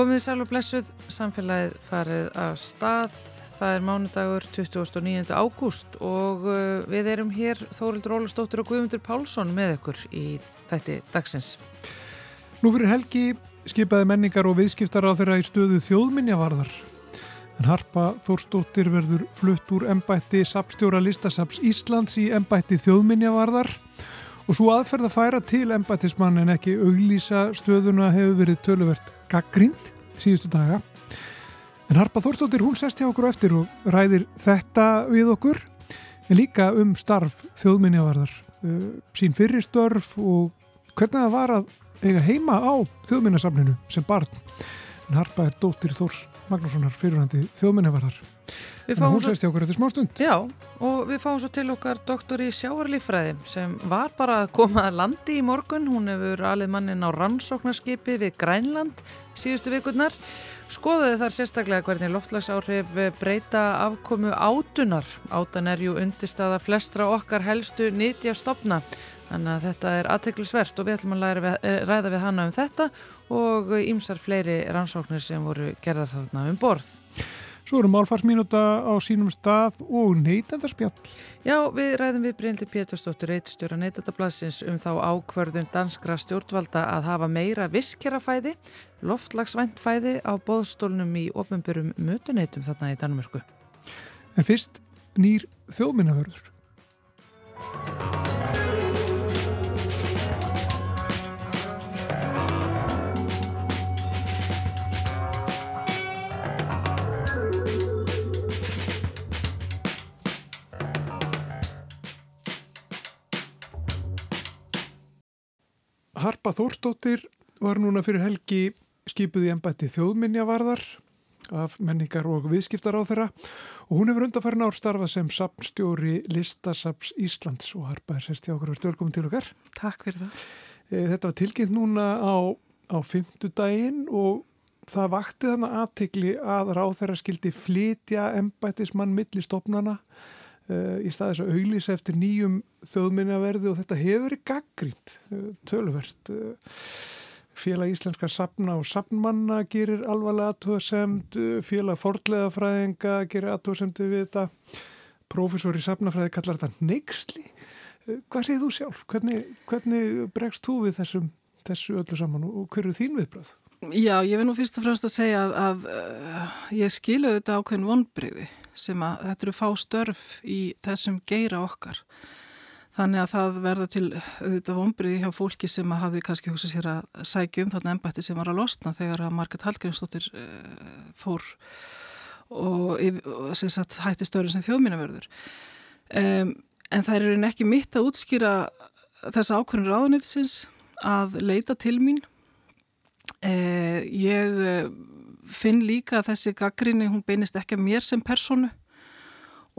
Komið sæl og blessuð, samfélagið farið af stað. Það er mánudagur 29. ágúst og uh, við erum hér Þórildur Ólastóttur og Guðmundur Pálsson með ykkur í þætti dagsins. Nú fyrir helgi skipaði menningar og viðskiptar á þeirra í stöðu þjóðminjavarðar. En Harpa Þórstóttir verður flutt úr embætti sapstjóra listasaps Íslands í embætti þjóðminjavarðar og svo aðferð að færa til embættismann en ekki auglýsa stöðuna hefur verið töluvert gaggrínt síðustu daga. En Harpa Þórstóttir hún sest hjá okkur eftir og ræðir þetta við okkur en líka um starf þjóðminjavarðar, uh, sín fyrirstörf og hvernig það var að eiga heima á þjóðminnasafninu sem barn. En Harpa er dóttir Þórs Magnússonar fyrirhandi þjóðminjavarðar. En hún sest hjá okkur eftir smá stund. Já, og við fáum svo til okkar doktor í sjáarlífræði sem var bara að koma að landi í morgun. Hún hefur alveg mannin á rannsóknarskipi við Grænland síðustu vikurnar. Skoðaði þar sérstaklega hvernig loftlagsáhrif breyta afkomu átunar. Átan er ju undirstaða flestra okkar helstu nýtja stopna. Þannig að þetta er aðteglisvert og við ætlum að við, eh, ræða við hana um þetta og ýmsar fleiri rannsóknir sem voru gerðar þarna um borð. Svo eru málfarsminúta á sínum stað og neytendarspjall. Já, við ræðum við Brynli Pétursdóttur, eitstjóra neytendablasins um þá ákvörðun danskra stjórnvalda að hafa meira viskerafæði, loftlagsvæntfæði á boðstólnum í ofnbörum mötuneytum þarna í Danmörku. En fyrst nýr þjóðminnavörður. Harpa Þórstóttir var núna fyrir helgi skipuð í ennbætti þjóðminjavarðar af menningar og viðskiptar á þeirra og hún hefur undarfærin ár starfað sem sapnstjóri Listasaps Íslands og Harpa er sérst hjá okkur og velkomin til okkar. Takk fyrir það. Eh, þetta var tilkynnt núna á, á fymtudaginn og það vakti þannig aðtegli að ráð þeirra skildi flytja ennbættismann milli stopnana uh, í staðis að auglýsa eftir nýjum þjóðminnaverði og þetta hefur verið gaggrínt uh, tölverst uh, félag íslenskar sapna og sapnmanna gerir alvarlega aðtóðasemd félag fordleðafræðinga gerir aðtóðasemdi við þetta profesor í sapnafræði kallar þetta neyksli hvað segir þú sjálf? Hvernig, hvernig bregst þú við þessum, þessu öllu saman og hverju þín viðbröð? Já, ég vil nú fyrst og fremst að segja að, að uh, ég skilu þetta ákveðin vonbriði sem að þetta eru fá störf í þessum geira okkar. Þannig að það verða til auðvitað vonbriði hjá fólki sem að hafi kannski hugsað sér að sækja um þarna ennbætti sem var að losna þegar að Marget Hallgrímsdóttir uh, fór og, og sagt, hætti störfin sem þjóðmínaverður. Um, en það er ekki mitt að útskýra þessa ákveðin ráðunitsins að leita til mín. Uh, ég finn líka að þessi gaggrinni hún beinist ekki að mér sem personu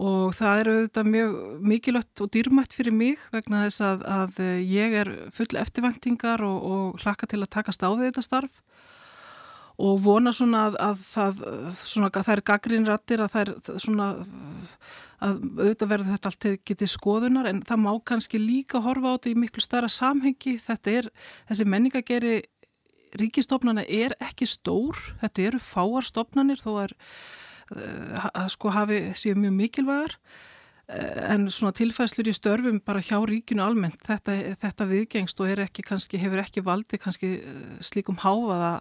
og það er auðvitað mjög mikilvægt og dýrmætt fyrir mig vegna þess að, að ég er full eftirvæntingar og, og hlakka til að takast á þetta starf. Og vona svona að, að það, svona, að það er gaggrinrættir að það er svona að auðvitað verður þetta allt getið skoðunar. En það má kannski líka horfa á þetta í miklu starra samhengi. Þetta er, þessi menningageri ríkistofnana er ekki stór. Þetta eru fáarstofnanir þó er uh, að sko hafi séu mjög mikilvægar. En svona tilfæslur í störfum bara hjá ríkinu almennt þetta, þetta viðgengst og ekki, kannski, hefur ekki valdi kannski slíkum háfaða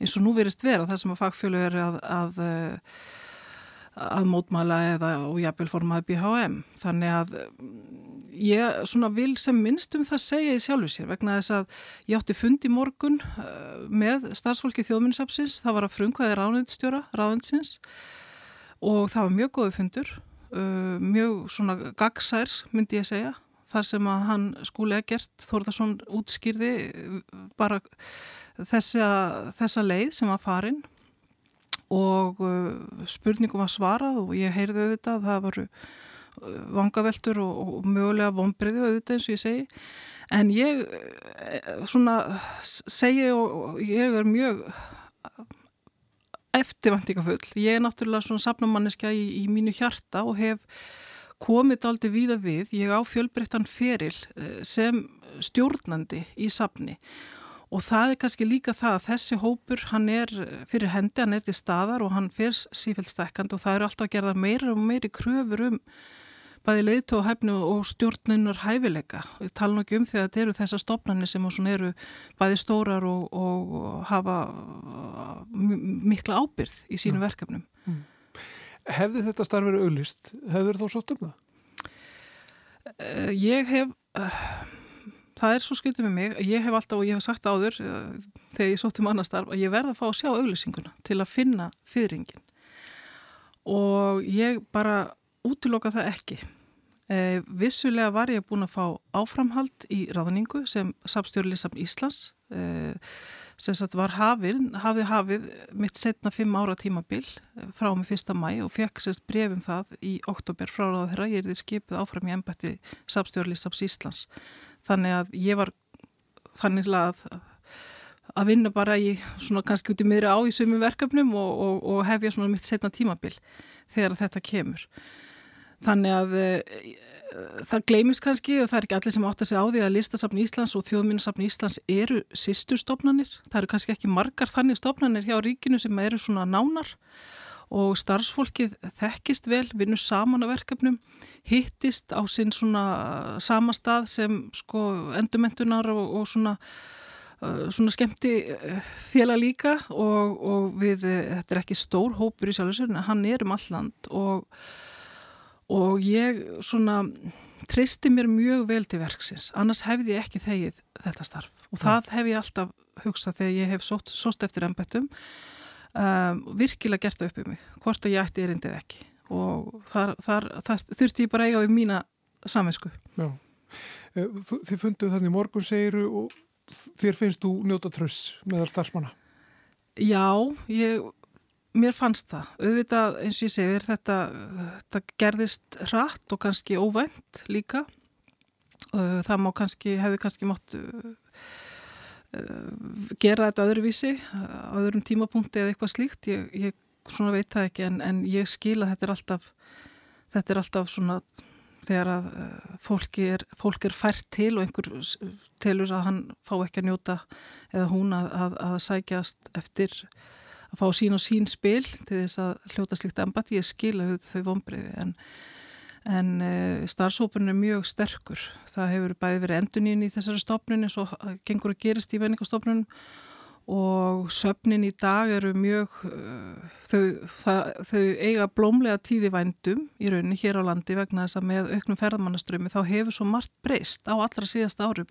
eins og nú verist vera það sem að fagfjölu er að, að að mótmæla eða og jafnvel formaði BHM þannig að ég svona vil sem minnst um það segja í sjálfu sér vegna þess að ég átti fund í morgun uh, með starfsfólki þjóðminnsapsins það var að frumkvæði ráðnindstjóra ráðninsins og það var mjög góðu fundur uh, mjög svona gagsærs myndi ég segja þar sem að hann skúlega gert Þórðarsson útskýrði bara þessa, þessa leið sem var farin. Og uh, spurningum var svarað og ég heyrði auðvitað að það voru uh, vangaveltur og, og mögulega vonbreiði auðvitað eins og ég segi. En ég uh, svona segi og ég er mjög eftirvæntingafull ég er náttúrulega svona sapnamanniska í, í mínu hjarta og hef komið aldrei víða við, ég á fjölbreyttan feril sem stjórnandi í sapni og það er kannski líka það að þessi hópur hann er fyrir hendi, hann er til staðar og hann fyrir sífælt stekkand og það eru alltaf að gera meira og meiri kröfur um bæði leiðtóhæfnu og stjórnunar hæfileika. Við tala ekki um því að þetta eru þessar stopnarnir sem eru bæði stórar og, og hafa mikla ábyrð í sínum mm. verkefnum. Mm. Hefði þetta starf verið auglist? Hefur þú sótt um það? Uh, ég hef... Uh, það er svo skildið með mig. Ég hef alltaf, og ég hef sagt áður uh, þegar ég sótt um annar starf, að ég verða að fá að sjá auglýsinguna til að finna fyrringin. Og ég bara útiloka það ekki. Eh, vissulega var ég búin að fá áframhald í ráðningu sem Sapstjórnlýsam Íslands. Eh, sem sagt var hafið, hafið hafið mitt setna fimm ára tímabil eh, frá mig fyrsta mæ og fekk sérst brefum það í oktober frá ráða þeirra ég er því skipið áfram í ennbætti Sapstjórnlýsams Íslands. Þannig að ég var þannig að að vinna bara í svona kannski út í miðri á í sumum verkefnum og, og, og hefja svona mitt setna tímabil þegar þetta kemur Þannig að uh, það gleymist kannski og það er ekki allir sem átt að segja á því að listasafn Íslands og þjóðminnarsafn Íslands eru sýstustofnanir. Það eru kannski ekki margar þannig stofnanir hjá ríkinu sem eru svona nánar og starfsfólkið þekkist vel, vinnur saman á verkefnum, hittist á sinn svona sama stað sem sko endurmentunar og, og svona, uh, svona skemmti eh, félag líka og, og við, þetta er ekki stór hópur í sjálfsveginni, hann er um alland og og ég svona tristi mér mjög vel til verksins. Annars hefði ég ekki þegið þetta starf. Og það hef ég alltaf hugsað þegar ég hef sóst, sóst eftir ennbættum um, virkilega gert það upp um mig hvort að ég ætti erindið ekki. Og þar, þar, þar þurfti ég bara eiga við mína saminsku Já, eh, þið funduð þannig morgun segiru og þér finnst þú njóta tröss meðal starfsmanna? Já, ég Mér fannst það. Auðvitað, eins og ég segir, þetta, þetta gerðist hratt og kannski óvænt líka. Það má kannski, hefði kannski mótt uh, gera þetta öðruvísi, öðrum tímapunkti eða eitthvað slíkt. Ég, ég svona veit það ekki en, en ég skil að þetta er alltaf, þetta er alltaf svona þegar að fólki er, fólk er fært til og einhver telur að hann fá ekki að njóta eða hún að, að, að sækjast eftir að fá sín og sín spil til þess að hljóta slikt embati, ég skila þau vonbreiði en, en e, starfsópunum er mjög sterkur. Það hefur bæði verið endunín í þessari stopnun eins og gengur að gerist í venningastofnun og söfnin í dag eru mjög uh, þau, það, þau eiga blómlega tíði vændum í rauninni hér á landi vegna þess að með auknum ferðamannaströmi þá hefur svo margt breyst á allra síðast árum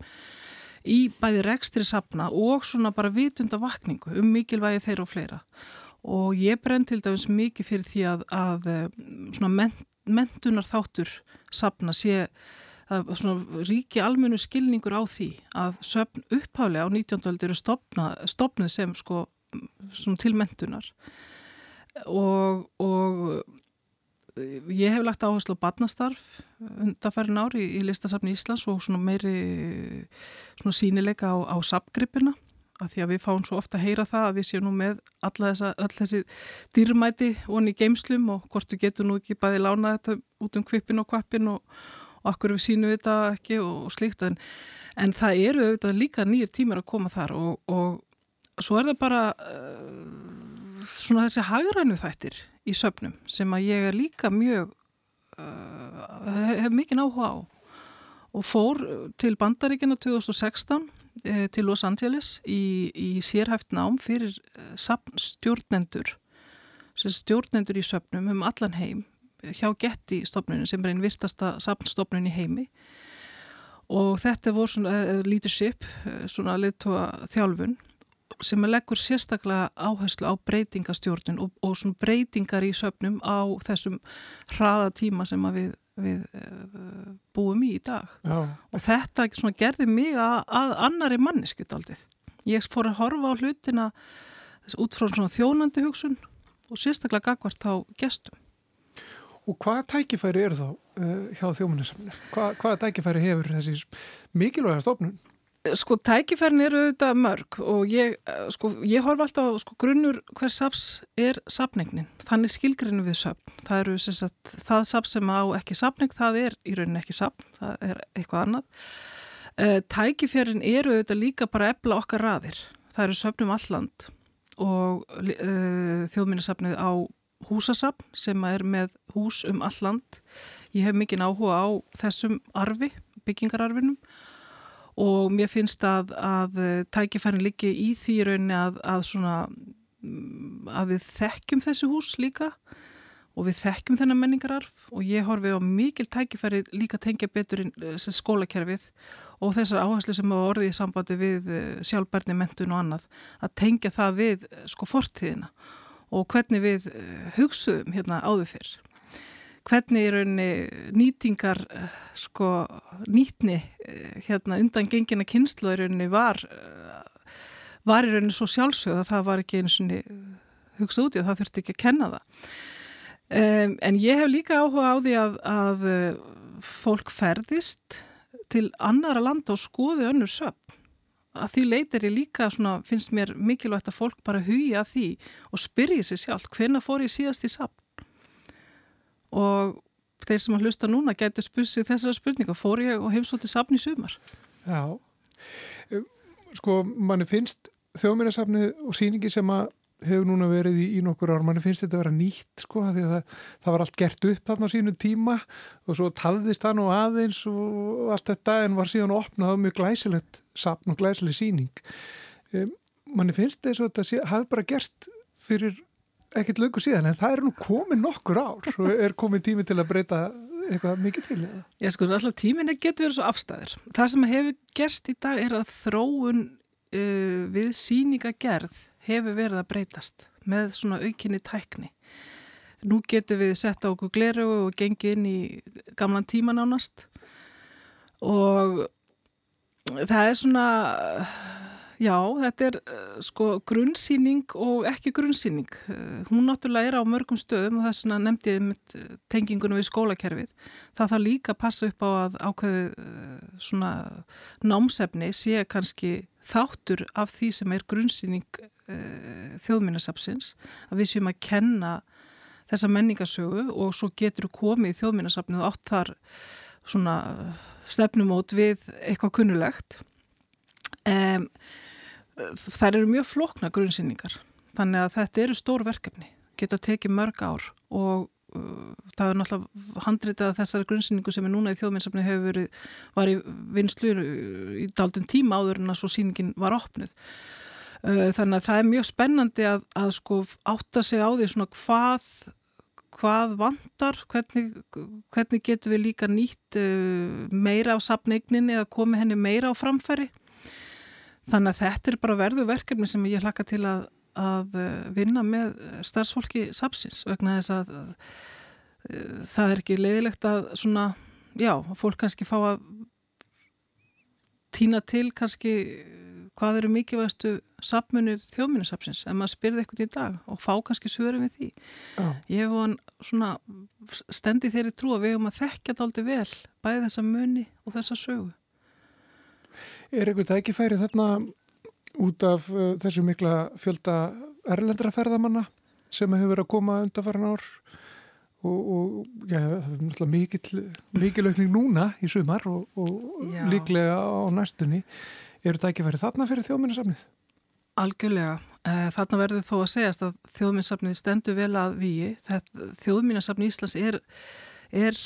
í bæði rekstri sapna og svona bara vitunda vakningu um mikilvægi þeir og fleira og ég brenn til dæmis mikið fyrir því að, að eh, svona ment, mentunar þáttur sapna sé að svona ríki almennu skilningur á því að söpn upphálega á 19. öldur eru stopna, stopnið sem sko til mentunar og, og ég hef lagt áherslu á barnastarf undanfærin ári í, í listasafni Íslands og svona meiri svona sínileika á, á sapgripina að því að við fáum svo ofta að heyra það að við séum nú með þessa, all þessi dýrmæti onni í geimslum og hvort við getum nú ekki bæði lána þetta út um kvipin og kvapin og, og akkur við sínum þetta ekki og, og slíkt. En, en það eru auðvitað líka nýjir tímar að koma þar og, og svo er það bara uh, svona þessi hagrænu þættir í söpnum sem að ég er líka mjög uh, hef mikið áhuga á. Og fór til bandaríkina 2016 uh, til Los Angeles í, í sérhæft nám fyrir uh, stjórnendur stjórnendur í söpnum um allan heim hjá Getty stofnunum sem er einn virtasta sapnstofnun í heimi. Og þetta voru svona uh, leadership, svona liðtóa þjálfun sem leggur sérstaklega áherslu á breytingastjórnun og, og svona breytingar í söpnum á þessum hraða tíma sem við, við uh, búum í í dag Já. og þetta gerði mig að, að annari manneskut aldrei. Ég fór að horfa á hlutina út frá svona þjónandi hugsun og sérstaklega gagvart á gestum. Og hvaða tækifæri eru þá uh, hjá þjómanissamni? Hva, hvaða tækifæri hefur þessi mikilvæga stofnun? Sko tækifærin eru auðvitað mörg og ég, eh, sko, ég horf alltaf sko, grunnur hver saps er sapningnin. Þannig skilgrinu við sapn. Það eru sagt, það saps sem á ekki sapning, það er í rauninni ekki sapn, það er eitthvað annað. Uh, tækifjörðin eru auðvitað líka bara ebla okkar raðir. Það eru söfnum alland og uh, þjóðminnesafnið á húsasafn sem er með hús um alland. Ég hef mikinn áhuga á þessum arfi, byggingararfinum og mér finnst að, að tækifærin líki í því rauninni að, að, svona, mm, að við þekkjum þessu hús líka og við þekkjum þennan menningararf. Og ég horfi á mikil tækifæri líka tengja betur í skólakerfið og þessar áherslu sem hafa orðið í sambandi við eh, sjálfbærni, mentun og annað að tengja það við eh, sko fortíðina og hvernig við eh, hugsuðum hérna áður fyrr hvernig í rauninni nýtingar sko nýtni hérna undan gengina kynslu í rauninni var var í rauninni svo sjálfsögð að það var ekki eins og hugsað út í að það þurfti ekki að kenna það um, en ég hef líka áhuga á því að, að fólk ferðist til annara landa og skoði önnur söpn. Að því leytir ég líka, svona, finnst mér mikilvægt að fólk bara hugja því og spyrja sér sjálf, hvenna fór ég síðast í sapn? Og þeir sem að hlusta núna gætu spursið þessara spurninga, fór ég og heimsóti sapn í sumar? Já, sko, manni finnst þjóðmyrjasapnið og síningi sem að hefur núna verið í, í nokkur ár, manni finnst þetta að vera nýtt sko, því að það, það var allt gert upp þarna á sínu tíma og svo talðist það nú aðeins og allt þetta en var síðan opnað mjög glæsilegt sapn og glæsileg síning um, manni finnst þess að þetta hafi bara gerst fyrir ekkert lögu síðan en það er nú komið nokkur ár og er komið tími til að breyta eitthvað mikið til eða? Já sko, alltaf tímin getur verið svo afstæður. Það sem hefur gerst í dag er að þróun uh, við síningagerð hefur verið að breytast með svona aukinni tækni. Nú getur við sett á okkur gleru og gengið inn í gamlan tíma nánast og það er svona, já, þetta er sko grunnsýning og ekki grunnsýning. Hún náttúrulega er á mörgum stöðum og þess vegna nefndi ég með tengingunum við skólakerfið. Það þarf líka að passa upp á að ákveðu svona námsefni sé kannski þáttur af því sem er grunnsýning þjóðminnasapsins að við séum að kenna þessa menningasögu og svo getur komið í þjóðminnasapnið og átt þar svona stefnumót við eitthvað kunnulegt um, þær eru mjög flokna grunnsýningar þannig að þetta eru stór verkefni geta tekið mörg ár og uh, það er náttúrulega handritið að þessari grunnsýningu sem er núna í þjóðminnsafni hefur verið, var í vinslu í daldinn tíma áður en að svo síningin var opnuð Eh, þannig að það er mjög spennandi að, að sko átta sig á því svona hvað, hvað vandar, hvernig, hvernig getur við líka nýtt uh, meira á sapneigninni eða komið henni meira á framfæri. Þannig að þetta er bara verðu verkefni sem ég hlaka til að, að eh, vinna með starfsfólki sapsins vegna þess að uh, það er ekki leiðilegt að svona, já, fólk kannski fá að týna til kannski hvað eru mikilvægastu sapmunir þjóðminnesapsins en maður spyrði eitthvað í dag og fá kannski svöru við því. Já. Ég hef svona stendi þeirri trú að við hefum að þekkja þetta aldrei vel bæði þessa muni og þessa sögu. Er eitthvað tækifæri þarna út af uh, þessu mikla fjölda erlendra ferðamanna sem hefur verið að koma undanfæran ár og, og já, það er mikil, mikil aukning núna í sumar og, og líklega á næstunni ekki verið þarna fyrir þjóðminnarsafnið? Algjörlega. Eh, þarna verður þó að segjast að þjóðminnarsafnið stendur vel að víi. Þjóðminnarsafnið Íslands er, er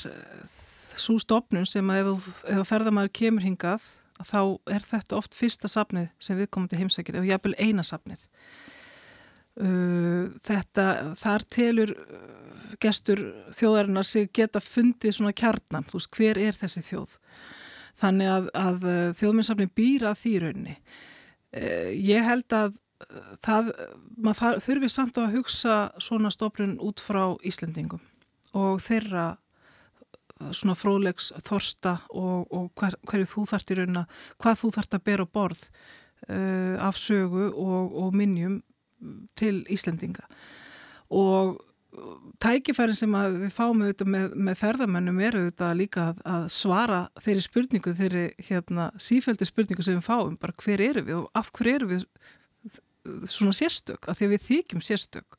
svo stopnum sem að ef, ef ferðamæður kemur hingað þá er þetta oft fyrsta safnið sem við komum til heimsækir, eða jæfnvel eina safnið. Eh, þetta, þar telur gestur þjóðarinnar sig geta fundið svona kjarnan, þú veist, hver er þessi þjóð? Þannig að, að uh, þjóðminnsafni býra því raunni. Uh, ég held að uh, það, maður þurfi samt á að hugsa svona stoflun út frá Íslendingum og þeirra svona fróðlegs þorsta og, og hver, hverju þú þart í raunna, hvað þú þart að bera borð uh, af sögu og, og minnjum til Íslendinga. Og tækifærin sem við fáum auðvitað með, með ferðamennum eru auðvitað líka að, að svara þeirri spurningu, þeirri hérna, sífældi spurningu sem við fáum, bara hver eru við og af hver eru við svona sérstök, af því við þykjum sérstök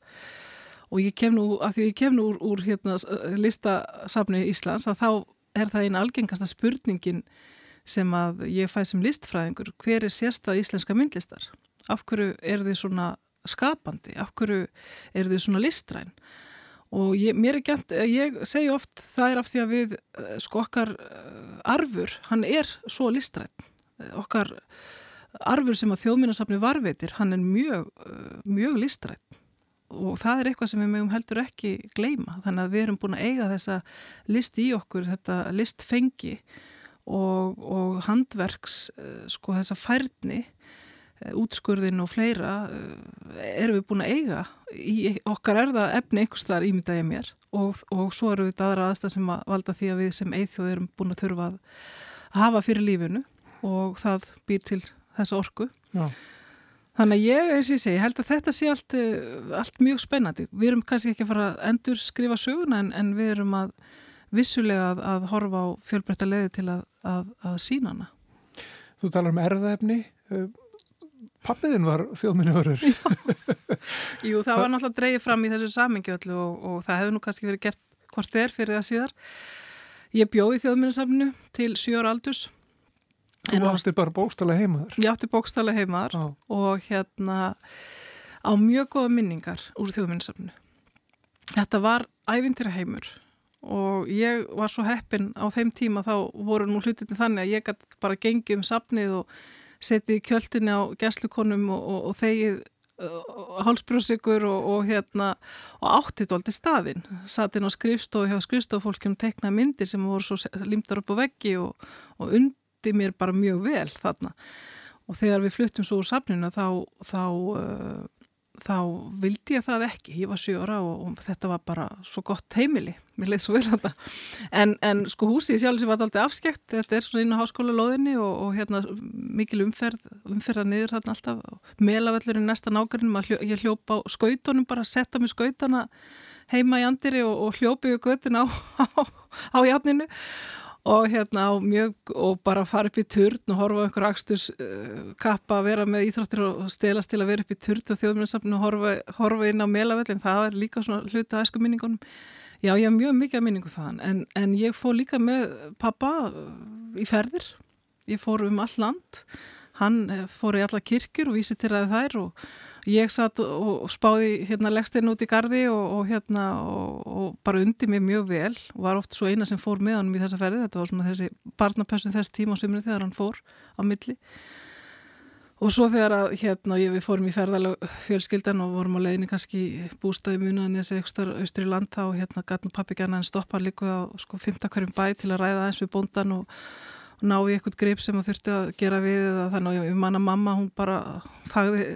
og ég kem nú, af því ég kem nú úr, úr hérna, listasafni Íslands að þá er það einn algengasta spurningin sem að ég fæ sem listfræðingur, hver er sérstað íslenska myndlistar? Af hverju er þið svona skapandi? Af hverju er þið svona listræn? Og ég, gænt, ég segi oft það er af því að við, eh, sko okkar eh, arfur, hann er svo listræn. Okkar arfur sem að þjóðmínasafni varveitir, hann er mjög, mjög listræn og það er eitthvað sem við mögum heldur ekki gleima. Þannig að við erum búin að eiga þessa list í okkur, þetta listfengi og, og handverks, eh, sko þessa færni, eh, útskurðin og fleira eh, erum við búin að eiga. Í okkar er það efni einhvers þar ímyndaði mér og, og svo eru við aðra aðstæð sem að valda því að við sem eithjóð erum búin að þurfa að hafa fyrir lífinu og það býr til þessa orku. Já. Þannig að ég, eins og ég segi, held að þetta sé allt, allt mjög spennandi. Við erum kannski ekki að fara að endur skrifa söguna en, en við erum að vissulega að, að horfa á fjölbreytta leiði til að, að, að sína hana. Þú talar um erðaefni. Pappiðin var þjóðminniðurur. Jú, það var náttúrulega dreyið fram í þessu samingjöldlu og, og það hefði nú kannski verið gert hvort er fyrir það síðar. Ég bjóði þjóðminniðsafnu til 7 ára aldurs Þú áttir bara bókstala heimaður? Ég átti bókstala heimaður ah. og hérna á mjög goða minningar úr þjóðminnsafnu. Þetta var ævindir heimur og ég var svo heppin á þeim tíma þá voru nú hlutinni þannig að ég gæti bara gengið um safnið og setið kjöldinni á gæslukonum og, og, og þegið uh, hálsbrjóðsikur og, og hérna og áttið aldrei staðinn. Satinn á skrifstofu hjá skrifstofufólkjum teknaði myndir sem voru svo limtar upp á veggi og und henti mér bara mjög vel þarna. Og þegar við fluttum svo úr safninu þá, þá, uh, þá vildi ég það ekki, ég var sjóra og, og þetta var bara svo gott heimili. Mér leiði svo vel þetta en, en sko húsið sjálf sem var alltaf afskekt. Þetta er svona inn á háskóla loðinni og, og hérna mikil umferð umferða niður þarna alltaf. Melavellurinn næsta nákvæmum, ég hljópa á skautunum bara setta mig skautana heima í andiri og, og hljópi við göttin á, á, á játninu og hérna á mjög og bara fara upp í turn og horfa einhver axtus uh, kappa að vera með íþróttir og stelast til að vera upp í turn og þjóðmjörnsafn og horfa, horfa inn á melavellin, það er líka svona hluti af æsku minningunum. Já, ég haf mjög mikið af minningu þaðan en, en ég fór líka með pappa uh, í ferðir, ég fór um all land, hann eh, fór í alla kirkjur og vísi til að þær og ég satt og spáði hérna leggstinn út í gardi og, og hérna og, og bara undi mér mjög vel. Og var oft svo eina sem fór með hann í þessa ferði, þetta var svona þessi barnapessun þess tíma á sömurinn þegar hann fór á milli. Og svo þegar að hérna við fórum í ferðalega fjölskyldan og vorum á leiðinni kannski bústaði munan eða eitthvað austur í land þá hérna gætnum pappi gæna hann stoppa líka á sko 15 hverjum bæ til að ræða eins við bóndan og ná í eitthvað grip sem það þurfti að gera við eða þannig að ég manna mamma hún bara þagði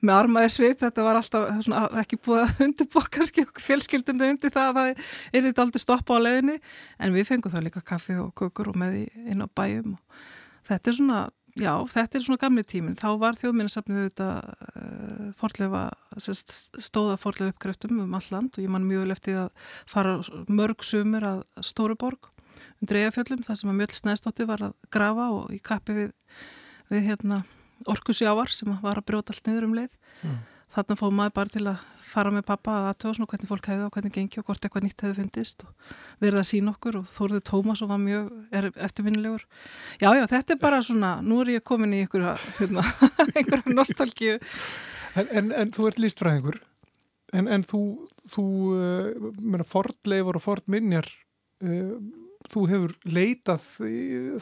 með armaði svip. Þetta var alltaf svona, ekki búið að undirbúa kannski fjölskyldundu undir það að það er þetta aldrei stoppa á leðinni en við fengum það líka kaffi og kukur og með inn á bæjum og þetta er svona, já þetta er svona gamli tímin þá var þjóðminnarsafnið þetta uh, forlefa, stóða forlefa uppgröftum um all land og ég man mjög vel eftir að fara mörg sumur að Stóruborg undir eigafjöllum þar sem að Mjöld Snæðstóttir var að grafa og í kappi við, við hérna, orkusjávar sem var að brjóta allt niður um leið. Mm. Þannig fóð maður bara til að fara með pappa að aðtöða og hvernig fólk hefði og hvernig gengi og hvort eitthvað nýtt hefði fundist og verið að sína okkur og Þórður Tómas og var mjög eftirminnilegur. Já, já, þetta er bara svona, nú er ég komin í einhverja, hérna, einhverja nostálgíu. En, en, en þú ert lístfræðingur, en, en þú, þú uh, menna, fordleifur og fordminjar uh, þú hefur leitað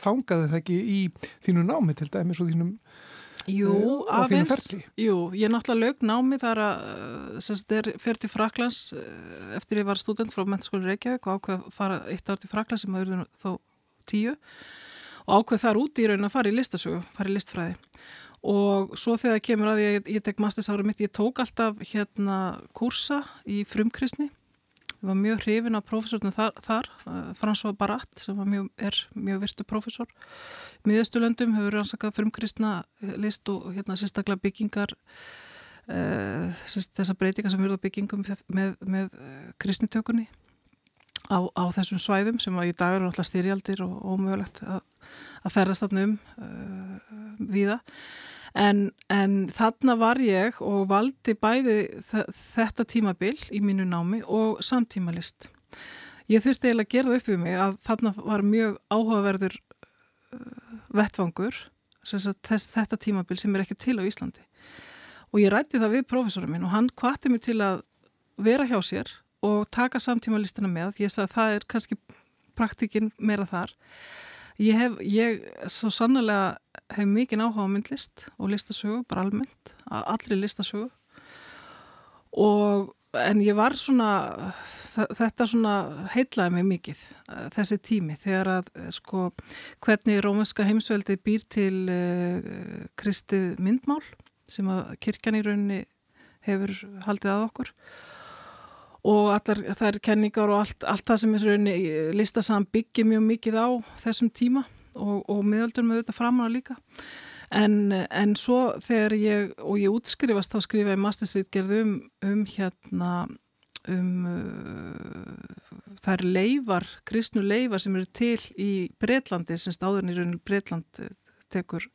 þangaði það ekki í þínu námi til dæmis og þínum Jú, uh, aðeins, jú, ég náttúrulega lög námi þar að semst er fyrir til Fraklands eftir ég var student frá Mentaskóli Reykjavík og ákveð að fara eitt ár til Fraklands sem að verður þó tíu og ákveð þar úti í raun að fara í listasögu, fara í listfræði. Og svo þegar kemur að ég, ég tek mastersára mitt, ég tók alltaf hérna kursa í frumkristni Ég var mjög hrifin af profesornum þar, þar uh, François Barat sem mjög, er mjög virtu profesor. Miðastulöndum hefur rannsakað frumkristna eh, list og hérna sérstaklega byggingar uh, þessar breytingar sem verður byggingum með, með, með kristnitökunni á, á þessum svæðum sem í dag eru alltaf styrjaldir og ómögulegt að, að ferðast þarna um uh, viða. En, en þarna var ég og valdi bæði þetta tímabil í mínu námi og samtímalist. Ég þurfti eiginlega að gera það upp við mig að þarna var mjög áhugaverður uh, vettvangur þess, þetta tímabil sem er ekki til á Íslandi. Og ég rætti það við profesorum minn og hann kvatti mig til að vera hjá sér og taka samtíma listina með. Ég sagði að það er kannski praktikinn meira þar ég hef, ég svo sannlega hef mikið áhuga á myndlist og listasögu, bara almennt allri listasögu. Og en ég var svona þetta svona heitlaði mig mikið þessi tími. Þegar að sko hvernig rómænska heimsveldi býr til uh, kristið myndmál sem að kirkjan í rauninni hefur haldið að okkur og allar þær kenningar og allt, allt það sem er rauninni listasam byggir mjög mikið á þessum tíma og, og miðaldur með þetta framána líka. En, en svo þegar ég, og ég útskrifast þá skrifa ég mastersritgerð um, um hérna um uh, er leifar, kristnu leifar sem eru til í Breitlandi sem stáðurinn í rauninu Breitland tekur,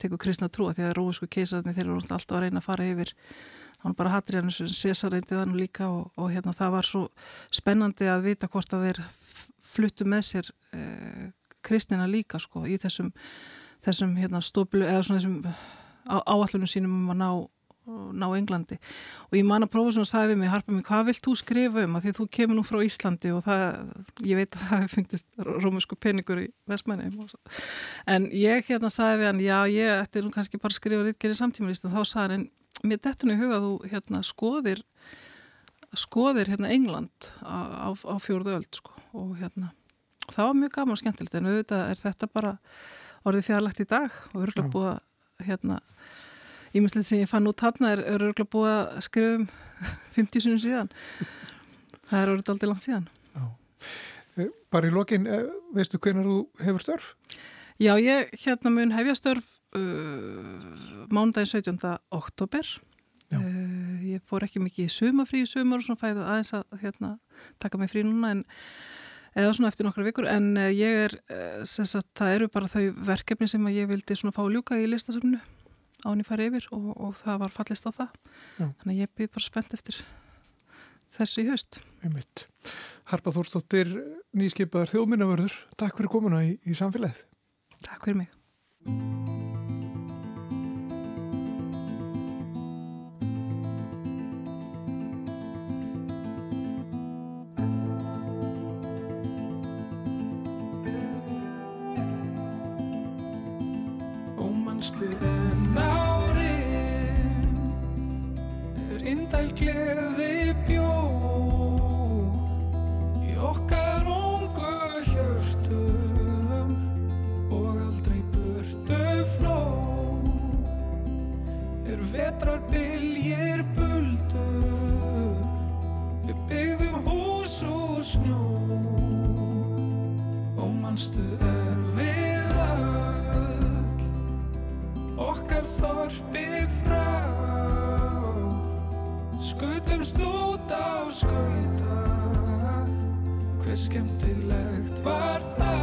tekur kristna trúa því að rósku keisarni þeir eru alltaf að reyna að fara yfir hann bara hattir hann César reyndi þann líka og, og hérna það var svo spennandi að vita hvort að þeir fluttu með sér eh, kristnina líka sko í þessum þessum hérna, stóplu eða svona þessum áallunum sínum um að ná, ná Englandi. Og ég man að prófa svona að sagði við mig Harpa mig, hvað vilt þú skrifa um? Að því að þú kemur nú frá Íslandi og það, ég veit að það hefur fundist rómusku peningur í Vestmæni en ég hérna sagði við hann já ég ætti nú kannski bara að skrifa rítkeri samtímalist og þá sagði hann, mér dettur nú í huga að þú hérna skoðir skoðir hérna England á, á, á fjórðu öld sko og hérna það var mjög gaman og skemmtilegt en auðvitað er þetta bara orðið fjarlagt í dag og örgulega búið að hérna, ímestlega sem ég fann út hann er örgulega búið að skrifa um 50 sinum síðan það er orðið aldrei langt síðan Já. Eh, bara í lokin, eh, veistu hvernig þú hefur störf? Já, ég hérna mun hefja störf uh, mánudagin 17. oktober uh, ég fór ekki mikið sumafrí í sumar og svona fæði aðeins að hérna, taka mig frí núna en eða svona eftir nokkra vikur en eh, ég er, eh, sagt, það eru bara þau verkefni sem ég vildi svona fá ljúka í listasöfnu án ég fari yfir og, og það var fallist á það Já. þannig að ég byrð bara spennt eftir þessu í haust Einmitt. Harpa Þórstóttir nýskipaðar þjóðminnavörður Takk fyrir komuna í, í samfélagið Takk fyrir mig indæl gleði bjó í okkar ungu hjörtum og aldrei burtu fló. Er vetrar byljir buldu við byggðum hús úr snjó. Og manstu er við öll okkar þorpi skutumst út á skauta. Hver skemmtilegt var þá?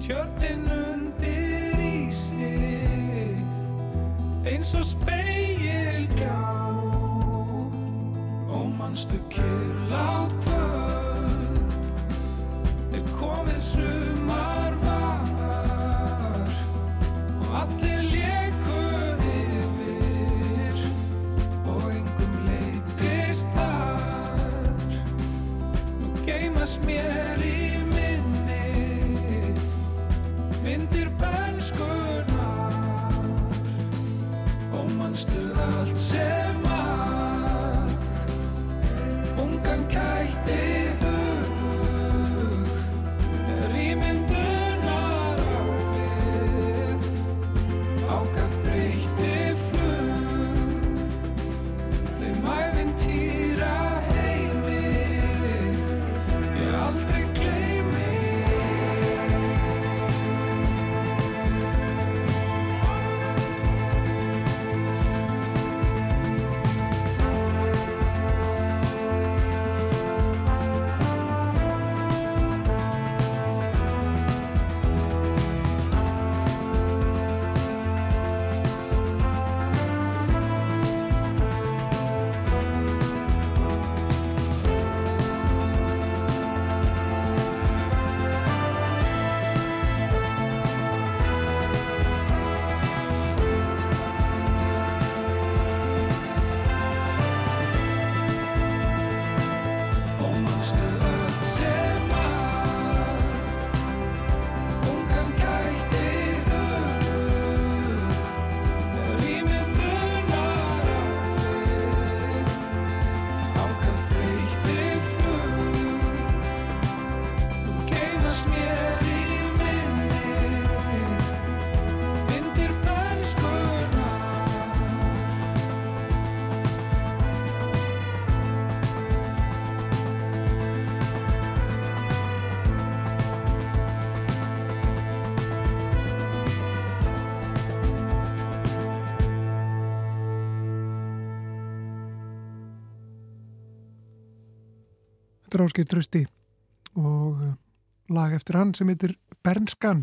Tjörnin undir ísi eins og speil gjá og mannstu kyrlátt kvöld? Er komið sumar Þetta er Áskei Trösti og uh, lag eftir hann sem heitir Bernskan.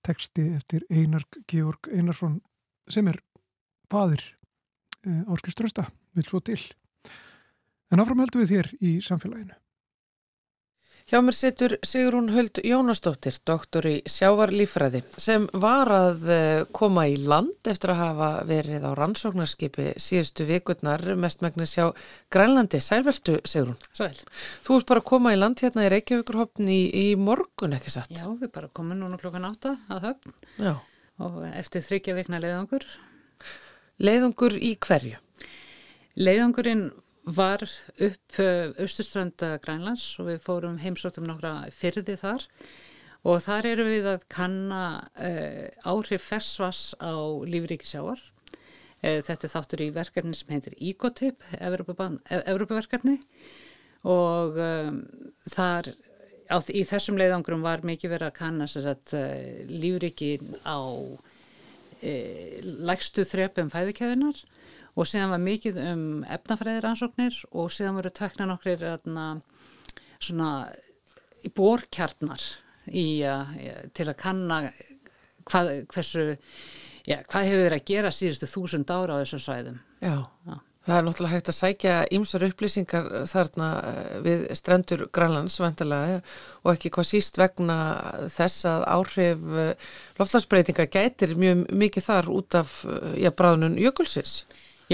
Teksti eftir Einar Georg Einarsson sem er fadir uh, Áskei Trösta vil svo til. En áfram heldum við þér í samfélaginu Hjá mér situr Sigrún Huld Jónastóttir, doktor í sjávarlífræði, sem var að eh, koma í land eftir að hafa verið á rannsóknarskipi síðustu vikurnar, mestmægnis hjá Grænlandi. Sælvertu, Sigrún. Sæl. Þú erst bara að koma í land hérna í Reykjavíkurhopn í, í morgun, ekki satt? Já, við bara komum núna klokkan átta að höfn Já. og eftir þryggja vikna leiðangur. Leiðungur í hverju? Leiðangurinn var upp austustranda Grænlands og við fórum heimsóttum nokkra fyrði þar. Og þar eru við að kanna uh, áhrif fersvas á lífríkisjáar. Uh, þetta er þáttur í verkefni sem heitir Ecotip, Evrópaverkefni og um, þar á, í þessum leiðangrum var mikið verið að kanna sagt, uh, lífríkin á lægstu þrepum fæðikæðinar og síðan var mikið um efnafræðiransóknir og síðan voru tökna nokkrir svona bórkjarnar til að kanna hvað, hversu, já, hvað hefur verið að gera síðustu þúsund ára á þessum svæðum. Já. Já. Það er náttúrulega hægt að sækja ýmsar upplýsingar þarna við strendur Grænlands vantilega og ekki hvað síst vegna þess að áhrif loftlagsbreytinga gætir mjög mikið þar út af já, bráðnun jökulsins.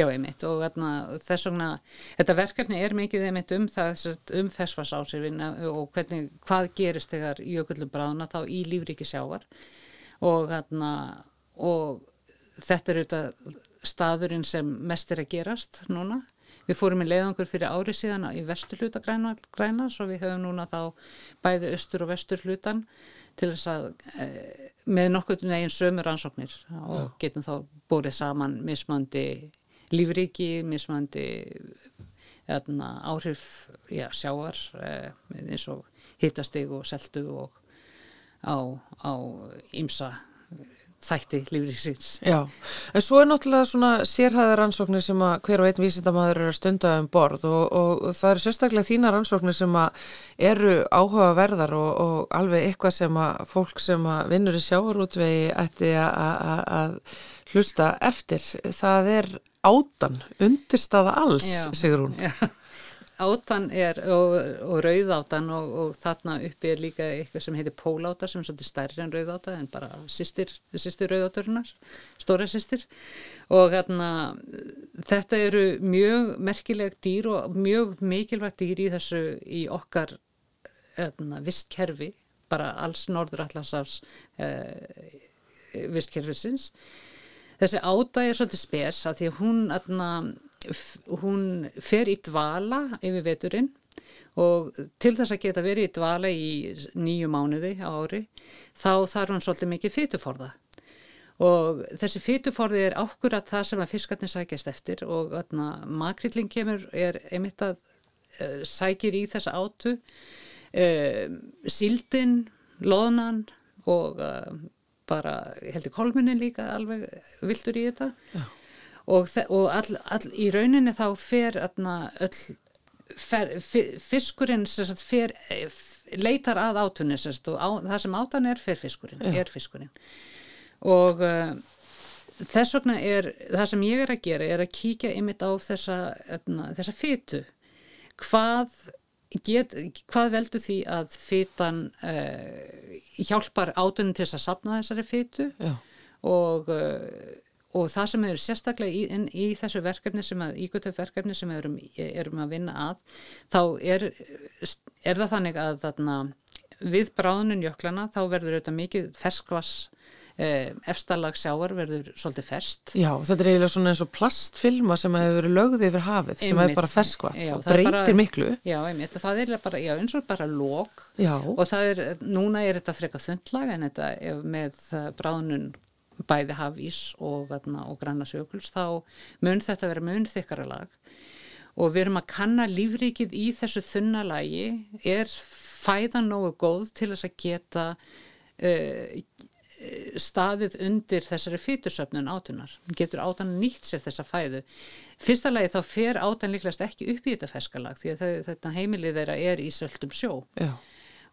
Já, einmitt og þarna, þess vegna, þetta verkefni er mikið einmitt um það, um fessfarsásirfin og hvernig, hvað gerist þegar jökullum bráðuna þá í lífríki sjávar og, þarna, og þetta er auðvitað staðurinn sem mest er að gerast núna. Við fórum í leiðangur fyrir ári síðan í vestur hluta græna, græna svo við höfum núna þá bæði östur og vestur hlutan til þess að e, með nokkuð neginn sömur ansóknir og Já. getum þá bórið saman mismandi lífriki, mismandi eðna, áhrif já, sjáar eh, eins og hittastig og seltu og á ímsa þætti lífriksins. Já, en svo er náttúrulega svona sérhæðar rannsóknir sem að hver og einn vísindamæður eru að stunda um borð og, og það eru sérstaklega þína rannsóknir sem að eru áhugaverðar og, og alveg eitthvað sem að fólk sem að vinnur í sjáarútvegi ætti að hlusta eftir. Það er átan, undirstaða alls, já, sigur hún. Já, átan er, og, og rauðátan og, og þarna uppi er líka eitthvað sem heitir póláta sem er svolítið stærri en rauðáta en bara sýstir, rauðáturinnar, stóra sýstir og hérna þetta eru mjög merkileg dýr og mjög mikilvægt dýr í þessu í okkar hérna, vistkerfi, bara alls norður allarsafs eh, vistkerfisins þessi áda er svolítið spes að því hún, atna, hún fer í dvala yfir veturinn og til þess að geta verið í dvala í nýju mánuði ári þá þarf hún svolítið mikið fytuforða og þessi fytuforði er ákvörðat það sem að fiskarnir sækjast eftir og atna, makrilling kemur er einmitt að uh, sækir í þessa átu uh, síldin, loðnan og uh, bara, ég heldur kolmunin líka alveg viltur í þetta. Já. og, og all, all, í rauninni þá fer öll fer, fiskurinn sagt, fer, leitar að átunni sagt, og á, það sem átan er fer fiskurinn, er fiskurinn. Og uh, þess vegna er það sem ég er að gera er að kíkja ymitt á þessa, þessa fytu hvað Get, hvað veldur því að fytan uh, hjálpar átunum til að sapna þessari fytu og, uh, og það sem er sérstaklega í, in, í þessu verkefni sem að ígötu verkefni sem við erum, erum að vinna að þá er, er það þannig að þarna, við bráðunum jöklana þá verður þetta mikið ferskvass Eh, efstarlag sjáar verður svolítið ferst. Já, þetta er eiginlega svona eins og plastfilma sem hefur verið lögðið yfir hafið sem er bara ferskva og breytir bara, miklu. Já, einmitt, það er bara, já, eins og bara lók og það er, núna er þetta freka þundlag en þetta með bráðnun bæði hafís og, og grannasjökuls þá mun þetta vera mun þykkara lag. Og við erum að kanna lífrikið í þessu þunnalagi er fæðan nógu góð til þess að geta uh, staðið undir þessari fytursöfnun átunar. Getur átan nýtt sér þessa fæðu. Fyrsta lagi þá fer átan líklegast ekki upp í þetta ferskalag því að þetta heimilið þeirra er í söltum sjó Já.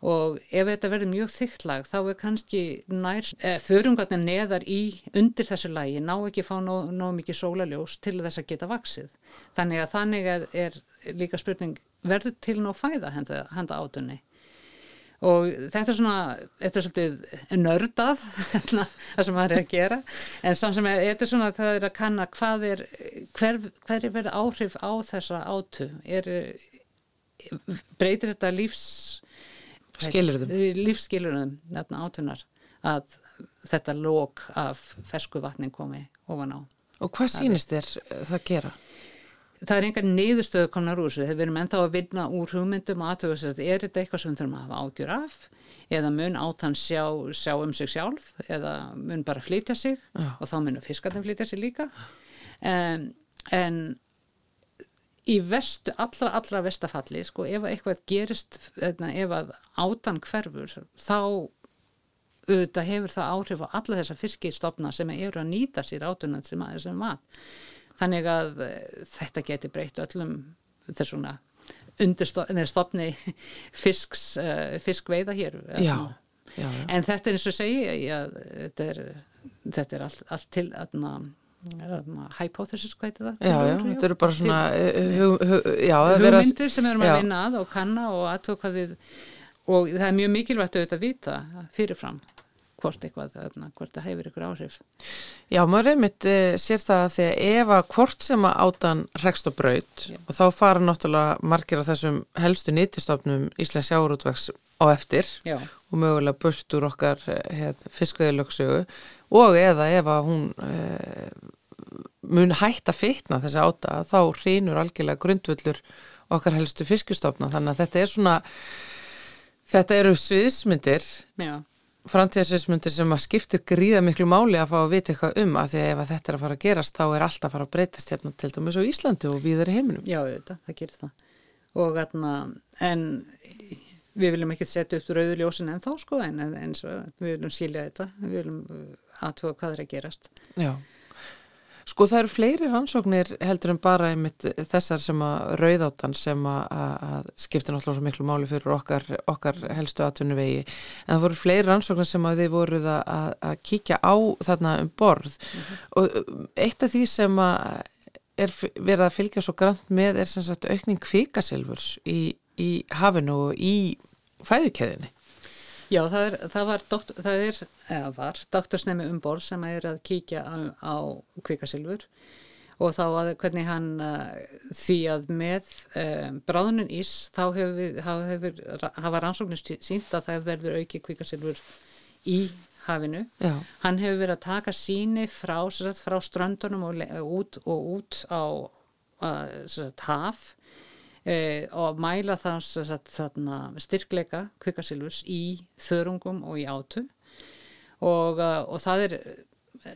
og ef þetta verður mjög þykklag þá er kannski nær eh, þörungarnir neðar í undir þessu lagi ná ekki fá nóg, nóg mikið sólaljós til þess að geta vaksið þannig að þannig er, er líka spurning verður til nóg fæða henda, henda átunni og þetta er svona þetta er svolítið nördað hérna, það sem maður er að gera en samt sem þetta er svona það er að kanna hvað er hver, hver er verið áhrif á þessa átu er, breytir þetta lífs Skilyrðum. lífsskilurðum þarna átunar að þetta lók af fersku vatnin komi ofan á. Og hvað sýnist þér það gera? Það er engar niðurstöðu komnar úr þessu, við erum ennþá að vinna úr hugmyndum og aðtöðu þess að er þetta eitthvað sem við þurfum að hafa ágjur af? Eða mun átan sjá, sjá um sig sjálf? Eða mun bara flytja sig? Já. og þá munum fiskarnir flytja sig líka? En, en í vestu, allra, allra vestafalli sko, ef að eitthvað gerist eðna, ef að átan hverfur þá auðvitað hefur það áhrif á alla þessa fiskistofna sem eru að nýta sér átunan sem, að- sem mat þannig að eh, þetta geti breytt öllum þessuna undirstofni fisks, uh, fiskveiða hér Já, já, já. en þetta er eins og segi já, þetta er, þetta er allt, allt til aðna, hypothesis hvað heitir það? Já, já, þetta eru bara svona, hugmyndir sem við erum að vinna að og kanna og aðtók hvað við og það er mjög mikilvægt auðvitað að vita fyrirfram hvort eitthvað þarna, hvort það hefur ykkur áhrif. Já, maður einmitt uh, sér það að því að ef að hvort sem að átan rekst á braut Já. og þá fara náttúrulega margir af þessum helstu nýttistofnum Íslands sjáurútvegs á eftir já, og mögulega burt úr okkar fiskveðilöksögu og eða ef að hún uh, mun hætta fitna þessi áta þá hrýnur algjörlega grundvöllur okkar helstu fiskustofna þannig að þetta er svona þetta eru sviðsmyndir já, framtíðarsviðsmyndir sem að skiptir gríða miklu máli að fá að vita eitthvað um að því að ef að þetta er að fara að gerast þá er allt að fara að breytast hérna til dæmis á Íslandi og viðar í heiminum. já, auðvitað, það gerir það og þarna, en við viljum ekki setja upp rauðuljósin en þá sko, en en eins og við viljum skilja þetta, við viljum aðtöga hvað er að gerast Já. Sko það eru fleiri rannsóknir heldur en bara einmitt þessar sem að rauðáttan sem að, skiptir náttúrulega svo miklu máli fyrir okkar, okkar helstu atvinnuvegi. En það voru fleiri rannsóknir sem að þið voruð að, að, kíkja á þarna um borð. Og um, eitt af því sem að er verið að fylgja svo grann með er sem sagt aukning kvikasilfurs í, í hafinu og í fæðukeðinni. Já, það er, það var, það er, eða var, doktorsnemi um borð sem er að kíkja á, á kvikasilfur og þá að hvernig hann uh, því að með um, bráðunum ís þá hefur, hefur hafa rannsóknir sínt að það verður auki kvikasilfur í hafinu. Já, Hann hefur verið að taka síni frá, sagt, frá ströndunum og, út, og út á sagt, haf e, og mæla það styrkleika kvikasilvurs í þörungum og í átu og, uh, og það er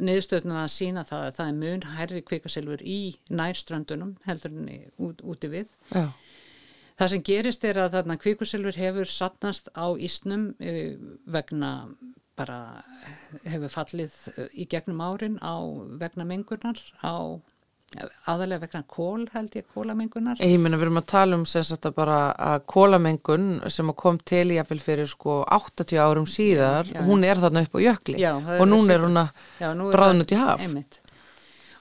niðurstöðnum að sína það að það er mun hærri kvikasilfur í nærströndunum heldur en út, úti við. já, Það sem gerist er að þarna kvikusilfur hefur sapnast á ísnum eh, vegna bara hefur fallið eh, í gegnum árin á vegna mengunar á aðalega vegna kól held ég kólamengunar. Ég meina við erum að tala um að bara að kólamengun sem að kom til í að fyrir sko 80 árum síðar, Já, já. hún er þarna upp á jökli Já, og þessi- er hún að nú það- út í haf. Einmitt.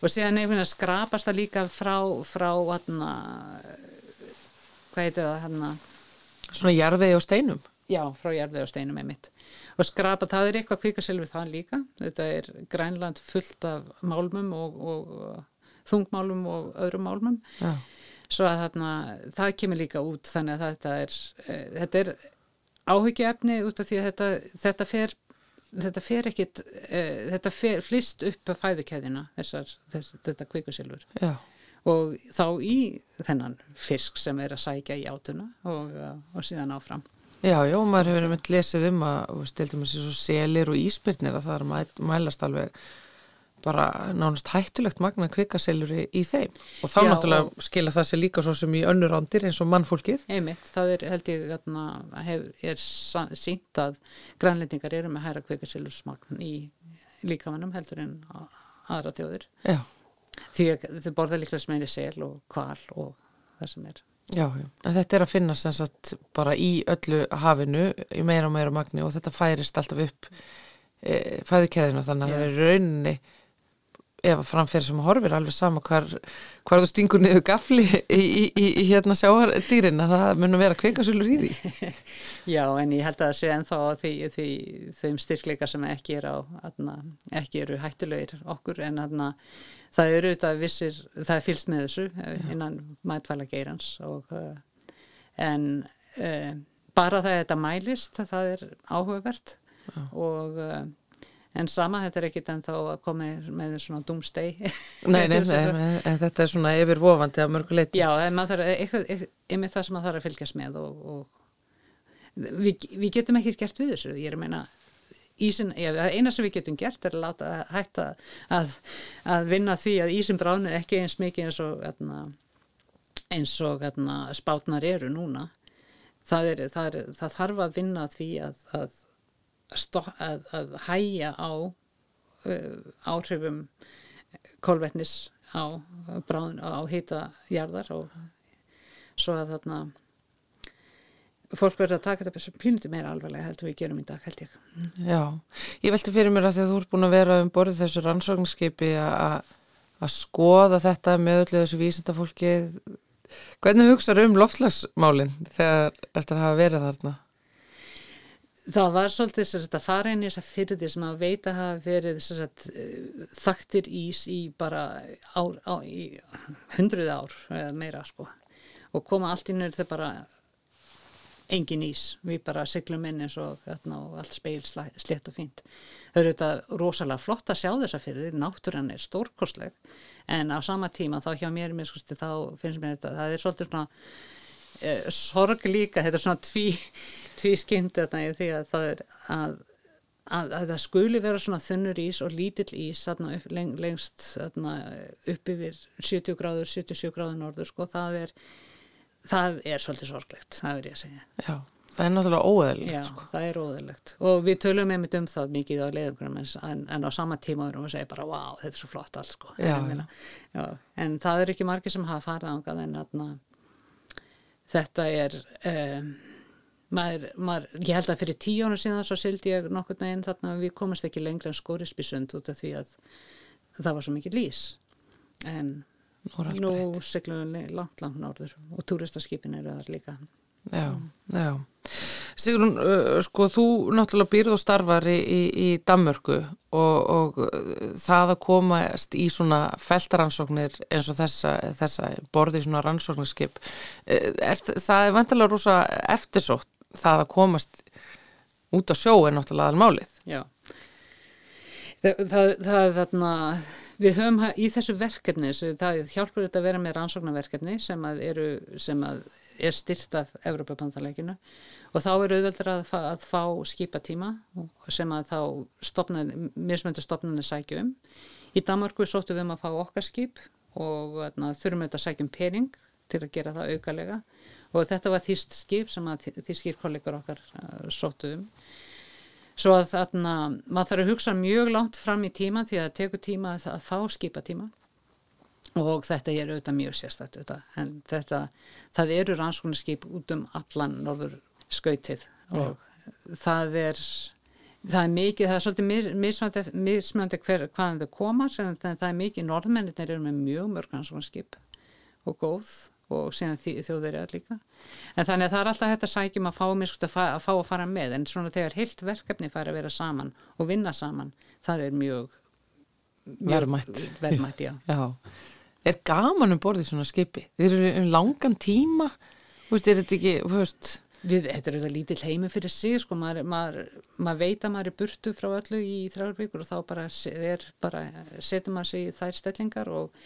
Og síðan einhvern veginn skrapast það líka frá, frá hana, hvað heitir það hana, svona jarðvegi og steinum. Já, frá jarðið og steinum einmitt. Og skrapa, það er eitthvað kvikasilfur það líka. Þetta er Grænland fullt af málmum og, og þungmálmum og öðrum málmum. Já, Svo að þarna, það kemur líka út þannig að þetta er, uh, þetta er áhyggjuefni út af því að þetta, þetta fer þetta fer ekkit, uh, þetta fer flist upp að fæðukeðina þessar, þess, þetta kvikusilfur já, og þá í þennan fisk sem er að sækja í átuna og, uh, og síðan áfram. já, já, maður hefur einmitt lesið um að, og stildum að sé svo selir og íspyrnir að það er mæ, mælast alveg bara nánast hættulegt magna kvikaselur í, þeim. Og þá Já, náttúrulega skila það sér líka svo sem í önnur ándir eins og mannfólkið. Einmitt, það er held ég atna, hef, er sínt að grænlendingar eru með hæra kveikasilusmagn í líkamannum heldur en aðra þjóðir. Já, því þau borða líklega meiri sel og kval og það sem er. Já. En þetta er að finna sem sagt bara í öllu hafinu í meira og meira magni og þetta færist alltaf upp e, fæðukeðina þannig að það er rauninni ef að framferð sem horfir alveg sama hvar, hvar þú stingur niður gafli í, í, í, í hérna sjáardýrin að það munum vera kvikasulur í því. Já, en ég held að það sé ennþá á því, því, þeim styrkleika sem ekki er á atna, ekki eru hættulegir okkur en atna, það eru þetta vissir, það er fylst með þessu eh, innan mætvæla geirans og uh, en uh, bara það að þetta mælist það er áhugavert og uh, en sama þetta er ekkit ennþá að koma með svona doomsday. Nei, nei, nei, en þetta er svona yfirvofandi af mörgu leiti Já, en maður þarf eitthvað, eitthvað, einmitt það sem maður þarf að fylgjast með og, og við, við getum ekki gert við þessu, ég er að meina ísin, já, eina sem við getum gert er að láta hætta að, að vinna því að ísin bráðni ekki eins mikið eins og atna, eins og atna, spátnar eru núna. Það, er, það, er, það þarf að vinna því að, að, að, að hæja á uh, áhrifum kolvetnis á, á hýta jarðar og svo að þarna fólk verður að taka þetta pínuti meira alvarlega heldur við gerum í dag held ég. Já, ég velti fyrir mér að því að þú ert búin að vera um borðið þessu rannsóknskipi að skoða þetta með öllu þessu vísindafólki hvernig hugsaður um loftlagsmálin þegar eftir að hafa verið þarna? Það var svolítið þess að fara inn í þessa fyrði sem að veita hafa verið þess að þaktir ís í bara ár, á, í hundruð ár eða meira sko. Og koma allt inn þegar bara engin ís, við bara siglum inn eins og, og allt speil slett og fínt. Það eru þetta rosalega flott að sjá þessa því, náttúrann er stórkostleg. En á sama tíma þá hjá mér mér skusti þá finnst mér þetta, það er svolítið svona eh, sorg líka, þetta er svona tví, tví skimmt þetta í því að það er að, að, að það skuli vera svona þunnur ís og lítill ís þarna upp, leng, lengst þarna, upp yfir 70 gráður, 77 gráður norður sko, það er það er svolítið sorglegt, það verður ég að segja. Já, það er náttúrulega Já, óeðlilegt sko. það er óðurlegt og við tölum einmitt um það mikið á leiðungurum en, en á sama tíma erum við að segja bara wow, þetta er svo flott allt sko. Já, en, meina, já, en það er ekki margir sem hafa farið ángað en atna, þetta er um, maður, maður, ég held að fyrir tíu ára síðan svo sildi ég nokkur neginn þarna við komast ekki lengra en skórisbísund út af því að það var svo mikið lís en Nú siglum við langt langt norður og túristaskipin eru þar líka Já, já. Sigrun, sko, þú náttúrulega býrð og starfar í, í, í Danmörku og, og það að komast í svona feltaransóknir eins og þessa, þessa borði í svona rannsóknarskip, er, það er vantilega rosa eftirsótt það að komast út á sjó er náttúrulega almálið. Já. Það, það, það er þarna, við höfum í þessu verkefni, það hjálpur þetta að vera með rannsóknarverkefni sem að eru, sem að er styrt af Evropabandaleginu og þá er auðveldur að, að fá skipatíma sem að þá stopnað, mismöndu stopnarnir sækju um. Í Danmarku sóttum við um að fá okkar skip og þarna, þurfum auðvitað að sækja um pening til að gera það aukalega og þetta var þýst skip sem að þýskir kollegur okkar uh, sóttu um. Svo að þarna, maður þarf að hugsa mjög langt fram í tíma því að það tekur tíma að fá skipatíma og þetta er auðvitað mjög sérstætt auðvitað. en þetta, það eru rannsóknarskip út um allan norður skautið og það er það er mikið, það er svolítið mis- mismunandi, mismunandi hver, hvaðan þau koma en það er mikið, norðmennir eru með mjög mörg rannsóknarskip og góð og síðan þjóðverjar líka en þannig að það er alltaf hægt að sækjum að fá, miskust, að, fa að fá að fara með en svona þegar heilt verkefni fara að vera saman og vinna saman, það er mjög, mjög Verðmætt. verðmætt já. Já. Er gaman um borðið svona skipi? Þeir eru um langan tíma, veist, er þetta ekki, Við, þetta er auðvitað lítill heimi fyrir sig sko, maður, maður, maður veit að maður er burtu frá öllu í þrjár vikur og þá bara, bara setur maður sig í þær stellingar og,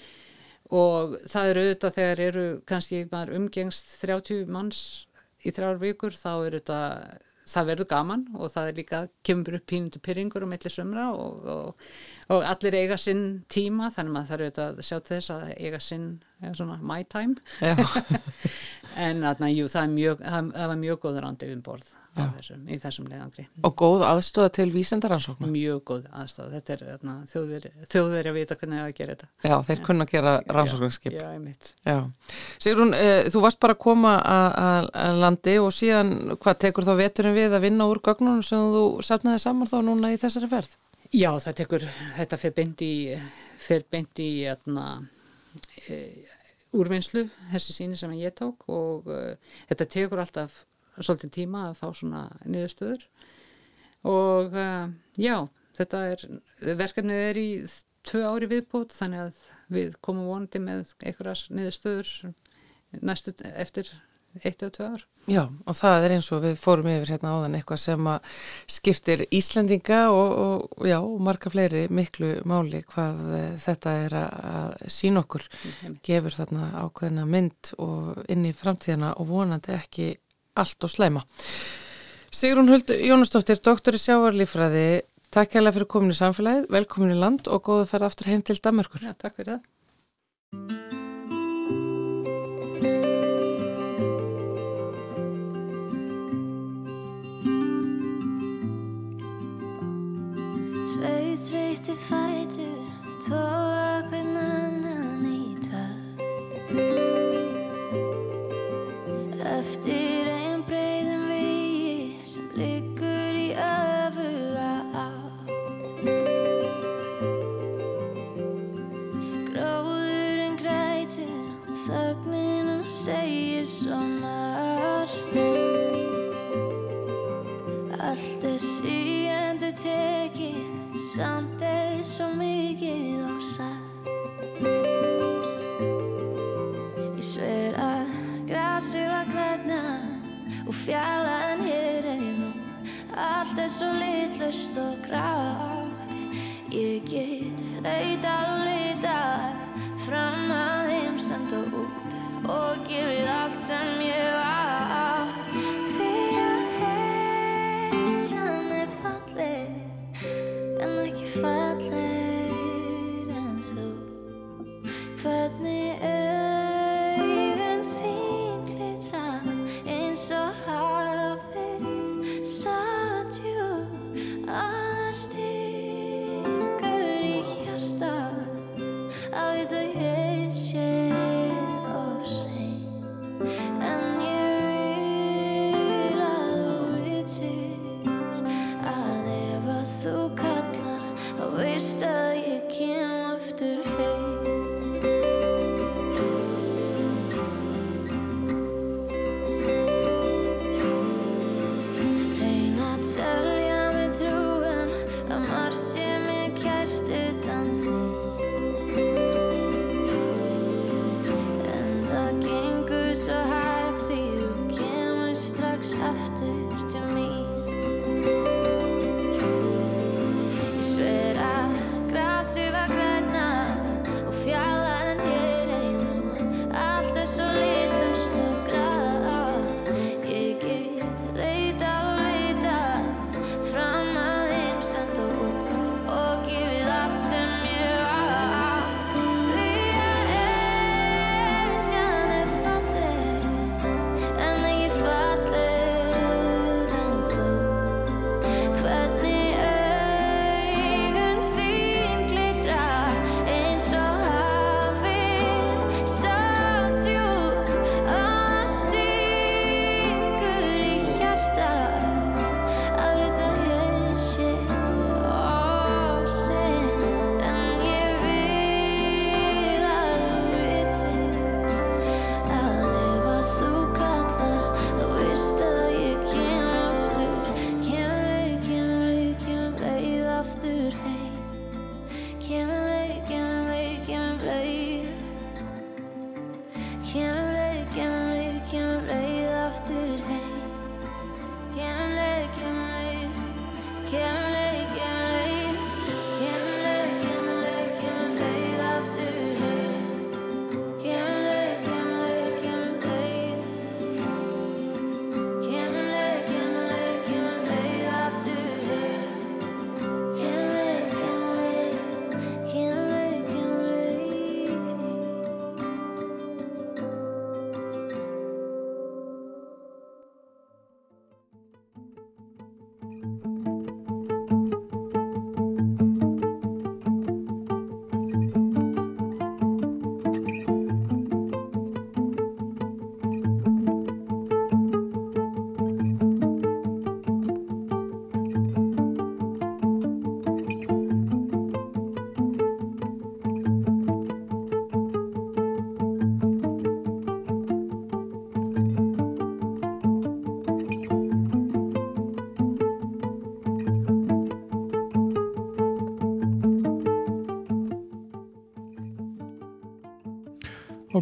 og það er auðvitað þegar eru kannski maður umgengst 30 manns í þrjár vikur þá er þetta það verður gaman og það er líka kemur upp pínundu pyrringur og milli sömra og, og, og allir eiga sinn tíma þannig að maður þarf auðvitað að sjá til þess að eiga sinn eh, svona my time. En þarna, jú, það, mjög, það, það var mjög góður andi um borð þessum, í þessum leiðangri Og góð aðstóða til vísendaransókna. mjög góð aðstóð þetta er þarna, þjóðveri, þjóðveri að vita hvernig það að gera þetta Já, þeir kunna gera rannsóknarskip. Já, einmitt Já. Sigrún, uh, þú varst bara að koma að- að að landi og síðan, hvað tekur þá veturinn við að vinna úr gögnunum sem þú safnaði saman þá núna í þessari ferð? Já, það tekur, þetta fer beint í, fer beint í atna, e, úrvinnslu, þessi síni sem ég tók og e, þetta tekur alltaf svolítið tíma að fá svona niðurstöður. Og e, já, þetta er, verkefnið er í tvö ári viðbót þannig að við komum vonandi með einhverjas niðurstöður næstu eftir eitt eða tvö ár. Já, og það er eins og við fórum yfir hérna áðan eitthvað sem að skiptir Íslendinga og, og já, og marga fleiri miklu máli hvað eh, þetta er að, sína okkur. Gefur þarna ákveðina mynd og inn í framtíðina og vonandi ekki allt og slæma. Sigrún Huld Jónastóttir, doktor í sjávarlífræði, takk hérlega fyrir komin í samfélagið, velkomin í land og góðu að ferða aftur heim til Danmarkur. Já, takk fyrir það. Sveið þreyti fætur, tóa hvern annan í takt. Hér er ég nú. Allt er svo litlust og grátt. Ég get leitað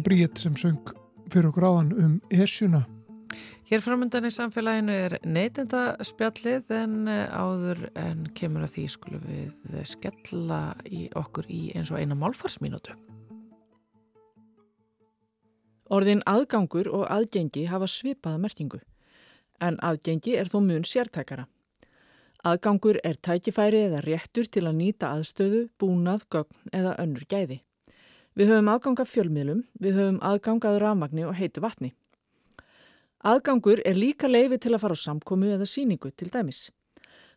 á Bríett sem söng fyrir okkur áðan um Esjuna. Hér framöndan í samfélaginu er neytenda spjallið en eh, áður en kemur að því skulum við skella í okkur í eins og eina málfarsmínútu. Orðin aðgangur og aðgengi hafa svipaða merkingu, en aðgengi er þó mun sértækara. Aðgangur er tækifæri eða réttur til að nýta aðstöðu, búnað, gögn eða önnur gæði. Við höfum aðgang af fjölmiðlum, við höfum aðgang að ramagni og heitu vatni. Aðgangur er líka leifi til að fara á samkomu eða síningu til dæmis.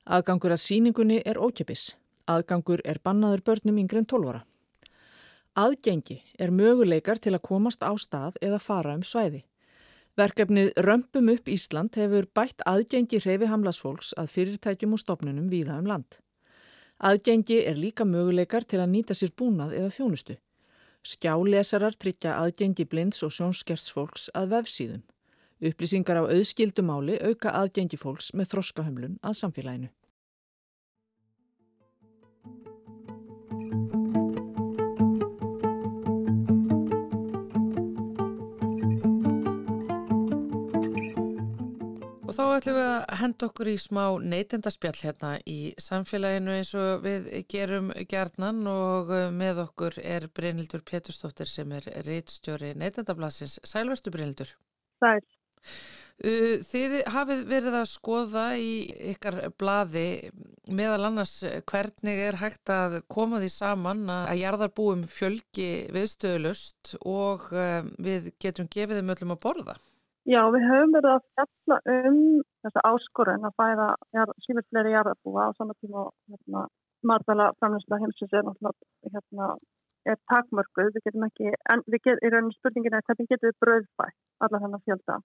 Aðgangur að síningunni er ókjöpis. Aðgangur er bannaður börnum yngre en 12 ára. Aðgengi er möguleikar til að komast á stað eða fara um svæði. Verkefnið Römpum upp Ísland hefur bætt aðgengi hrefi hamlasfólks að fyrirtækjum og stopnunum víða um land. Aðgengi er líka möguleikar til að nýta sér búnað eða þjónustu. Skjálesarar tryggja aðgengi blinds og sjónskertsfólks að vefsíðum. Upplýsingar á auðskildumáli auka aðgengi fólks með þroskahömlun að samfélaginu. Þá ætlum við að henda okkur í smá neytendaspjall hérna í samfélaginu eins og við gerum gerðnan og uh, með okkur er Brynildur Péturstóttir sem er reitstjóri neytendablasins. Sælvertu Brynildur? Sæl. Þið hafið verið að skoða í ykkar blaði meðal annars hvernig er hægt að koma því saman að jarðarbúum fjölgi viðstöðulust og uh, við getum gefið þeim öllum að borða. Já, við höfum verið að fjalla um þessa áskorun að fæða sífur fleiri jarðabúa á saman tíma og hérna, marðala framlýsla heimsins er náttúrulega hérna, er takmörguð, við getum ekki, en við getum, í rauninu spurningin er hvernig getum við bröðfætt alla þennan fjölda?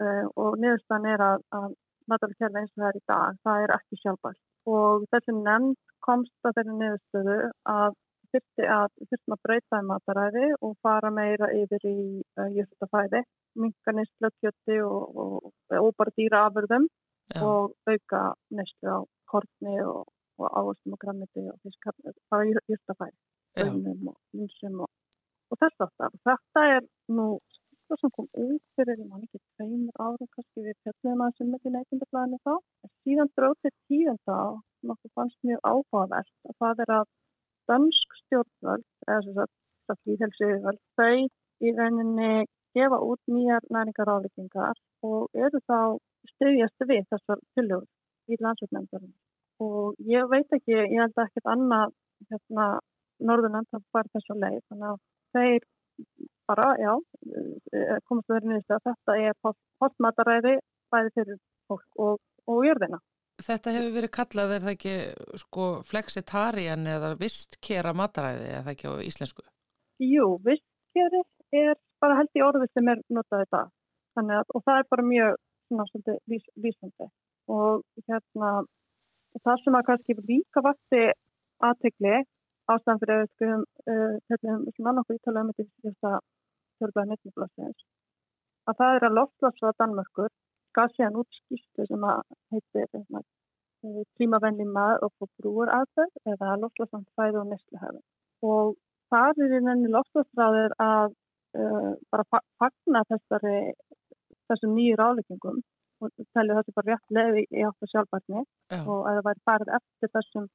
Uh, og niðurstaðan er að, að marðala kjærlega eins og það er í dag, það er ekki sjálfbært. Og þessi nefnd komst að þeirri niðurstöðu að þurfti að, þurfti að breyta í mataræði og fara meira yfir í uh, jörgstafæði, minka neystlökkjöti og, og, og bara dýra afurðum Já. og auka neyslu á kortni og, og áhersum og grammiti og fiskarni, það er jörgstafæði, öðnum og linsum og þess aftar. Þetta er nú það sem kom út fyrir, ég man ekki, tveimur ára kannski við tefnum að sem ekki neittindablaðinu þá. Síðan dróðið tíðan þá, nokkuð fannst mjög áhugavert að það er að dansk stjórnvöld, eða þess að yfirvöld, þau í rauninni gefa út nýjar næringaráleikingar og eru þá stöðjast við þessar tillögur í landsvöldnefndarinn. Og ég veit ekki, ég held ekkert annað hérna, norðunand bara þess að leið, þannig að þeir bara, já, eh, komast að vera nýðist að þetta er postmataræði bæði fyrir fólk og, og jörðina. Þetta hefur verið kallað, er það ekki sko flexitarian eða vistkera mataræði, er það ekki á íslensku? Jú, vistkeri er bara held í orði sem er notað þetta. Að, og það er bara mjög svona, svona, lýs, lýsandi. Og hérna, það sem að kannski líka vakti aðtegli ástæðan fyrir að við höfum svona annarku ítala um þetta þörfaði nefniflassins, að það er að loftlagsvað Danmörkur gaf síðan út skýrstu sem að heitir klímavenni eh, maður og brúur aðferð eða loftlagsvænt fæði og nesluhefn. Og það er í nefni loftlagsræðir að uh, bara fagna þessari, þessum nýju ráðleggingum og telja þessi bara rétt lefi í áttu sjálfbarni Já. og að það væri farið eftir þessum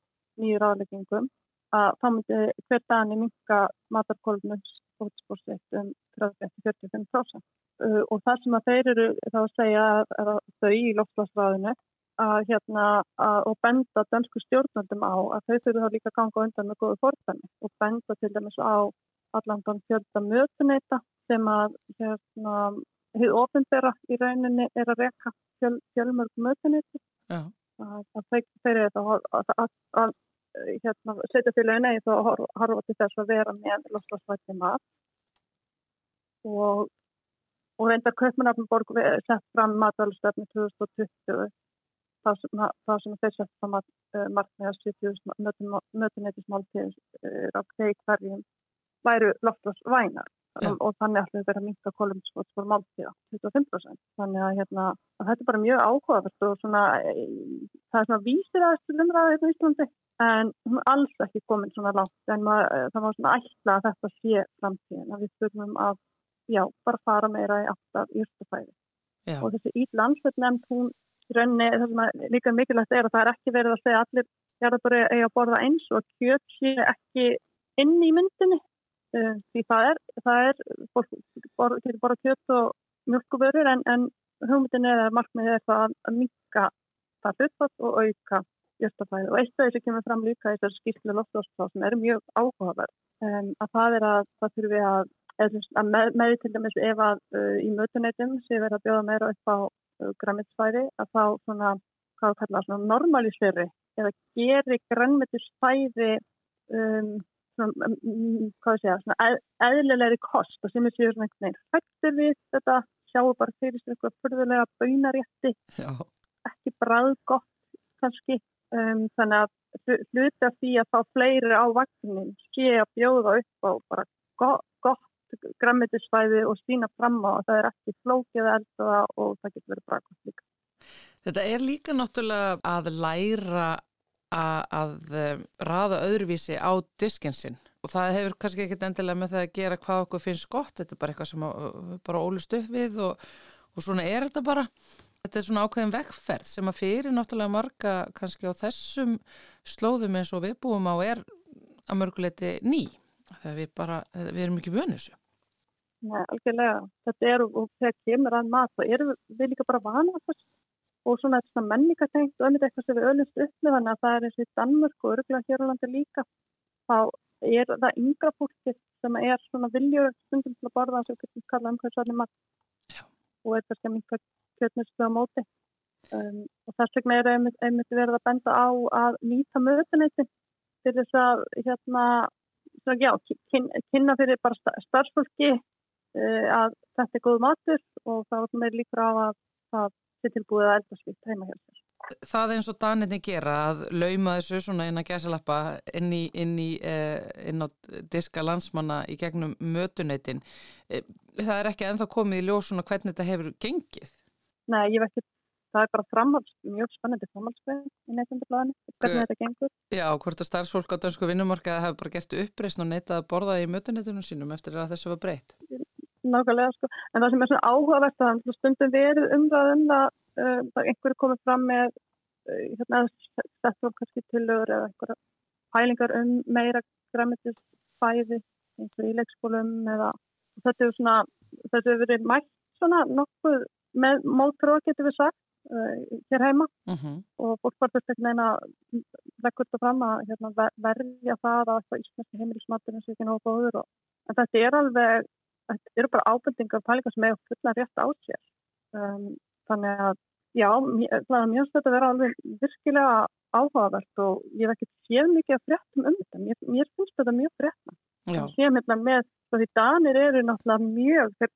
nýju ráðleggingum að þá myndi hver dani minka matarkólunum fótspórsveitt um 30-45%. Uh, og það sem að þeir eru þá að segja að, að þau í loftslagsræðinu að hérna að, og benda dansku stjórnöndum á að þau þurfu þá líka að ganga undan með góðu fórstæmi og benda til dæmis á allandan fjölda mötuneita sem að hérna hefur ofinbera í rauninni er að reka fjöl, fjölmörg mötuneiti. Að, að þeir eru þá að hérna, setja til einu eða þá harfa til þess að vera með loftslagsvætti mat. Og og reyndar Kaupmannafnborg sett fram matalstöfni 2020 þá sem, sem þeir sett fram að uh, markmiða 70 mötuneytismáltíð uh, á þeir hverjum væru loftlagsvænar ja. og þannig ætlum við verið að minka kolumnsfóts fyrir máltíða 25%. Þannig að, hérna, að þetta er bara mjög áhugavert og svona, það er svona vísir aðeins umræðið í Íslandi en hún er alls ekki komin svona látt en maður, eh, það var svona ætla að þetta sé framtíðin að við þurfum að já, bara fara meira í aftar jústafæði og þessi Ídlandsveit nefnd hún rönni, það sem er líka mikilvægt er að það er ekki verið að segja allir jarðabari eiga að borða eins og kjöt sé ekki inn í myndinni. Uh, því það er, það er fólk getur borða kjöt og mjölkuvörur en, en hugmyndin er að markmiðið er það að minka það hlutfatt og auka jörstafæði og eitt af þessu kemur fram líka í þessu skýrslu lofstofsfá sem er mjög áhugaverð um, að það er að það þurfi að, að með, með til dæmis ef að uh, í mötuneytum sé verið að bjóða meira upp á uh, grænmyndisfæði að þá svona, hvað kallar svona normaliseri eða geri grænmyndisfæði um, svona, um, hvað sé að, svona eðlilegri kost og sem er sér svona einhvern veginn hættir við þetta, sjáu bara fyrir eitthvað fyrðulega baunarétti ekki bræðgott kannski Um, þannig að hluta því að fá fleiri á vagnin sé að bjóða upp á bara gott, gott grammetisfæði og sína fram á að það er ekki flókið eldaða og það getur verið brakast líka. Þetta er líka náttúrulega að læra að, að um, raða öðruvísi á diskinsinn og það hefur kannski ekkert endilega með það að gera hvað okkur finnst gott, þetta er bara eitthvað sem bara ólust upp við og, og svona er þetta bara. Þetta er svona ákveðin vekkferð sem að fyrir náttúrulega marga kannski á þessum slóðum eins og við búum á er að mörguleiti ný þegar við bara, við erum ekki vönu þessu. Nei, algjörlega. Þetta er og þegar kemur að mat þá erum við líka bara vana þess og svona þetta menningatengt og önnur eitthvað sem við öllumst upplifan að það er eins og í Danmörk og öruglega hér á landi líka þá er það yngra fólki sem er svona viljur stundum til að borða sem við kalla um hversu allir mat og þetta sem einhver kjötnuslu á móti. Um, og þess vegna er einmitt, einmitt verið að benda á að nýta mötuneytin til þess að hérna, svo, já, kyn, kynna fyrir bara starfsfólki að þetta er góð matur og þá er líka á að það er tilbúið að elda svitt heima hjá sér. Það eins og Daninni gera að lauma þessu svona inn að gæsalappa inn, í, inn, í, eh, inn á diska landsmanna í gegnum mötuneytin. Eh, það er ekki enþá komið í ljós svona hvernig þetta hefur gengið? Nei, ég veit ekki, það er bara framhalds, mjög spennandi framhaldsveið í neytundablaðinu, hvernig þetta gengur. Já, hvort að starfsfólk á dönsku vinnumarkaði hafi bara gert uppreysn og neytað að borða í mötunetunum sínum eftir að þessu var breytt. Nákvæmlega, sko, en það sem er svona áhugavert að stundum verið umræðum að uh, einhverju komið fram með uh, hérna, settum kannski tilögur eða einhverja pælingar um meira græmitisfæði einhverju í leikskólum eða þetta er svona, þetta hefur verið mætt svona nokkuð með mótróa getur við sagt uh, hér heima mhm. -huh. og þess að neina leggur þetta fram að hérna, verja það að eitthvað íslenski heimilismatur eins og ekki nógu góður og, en þetta er alveg þetta eru bara ábendingar og pælingar sem hefur fulla rétt á sér. Um, þannig að já, er mjög stöld að vera alveg virkilega áhugavert og ég hef ekki séð mikið að fréttum um þetta. Mér, mér finnst þetta mjög fréttum séð með því Danir eru náttúrulega mjög, þeir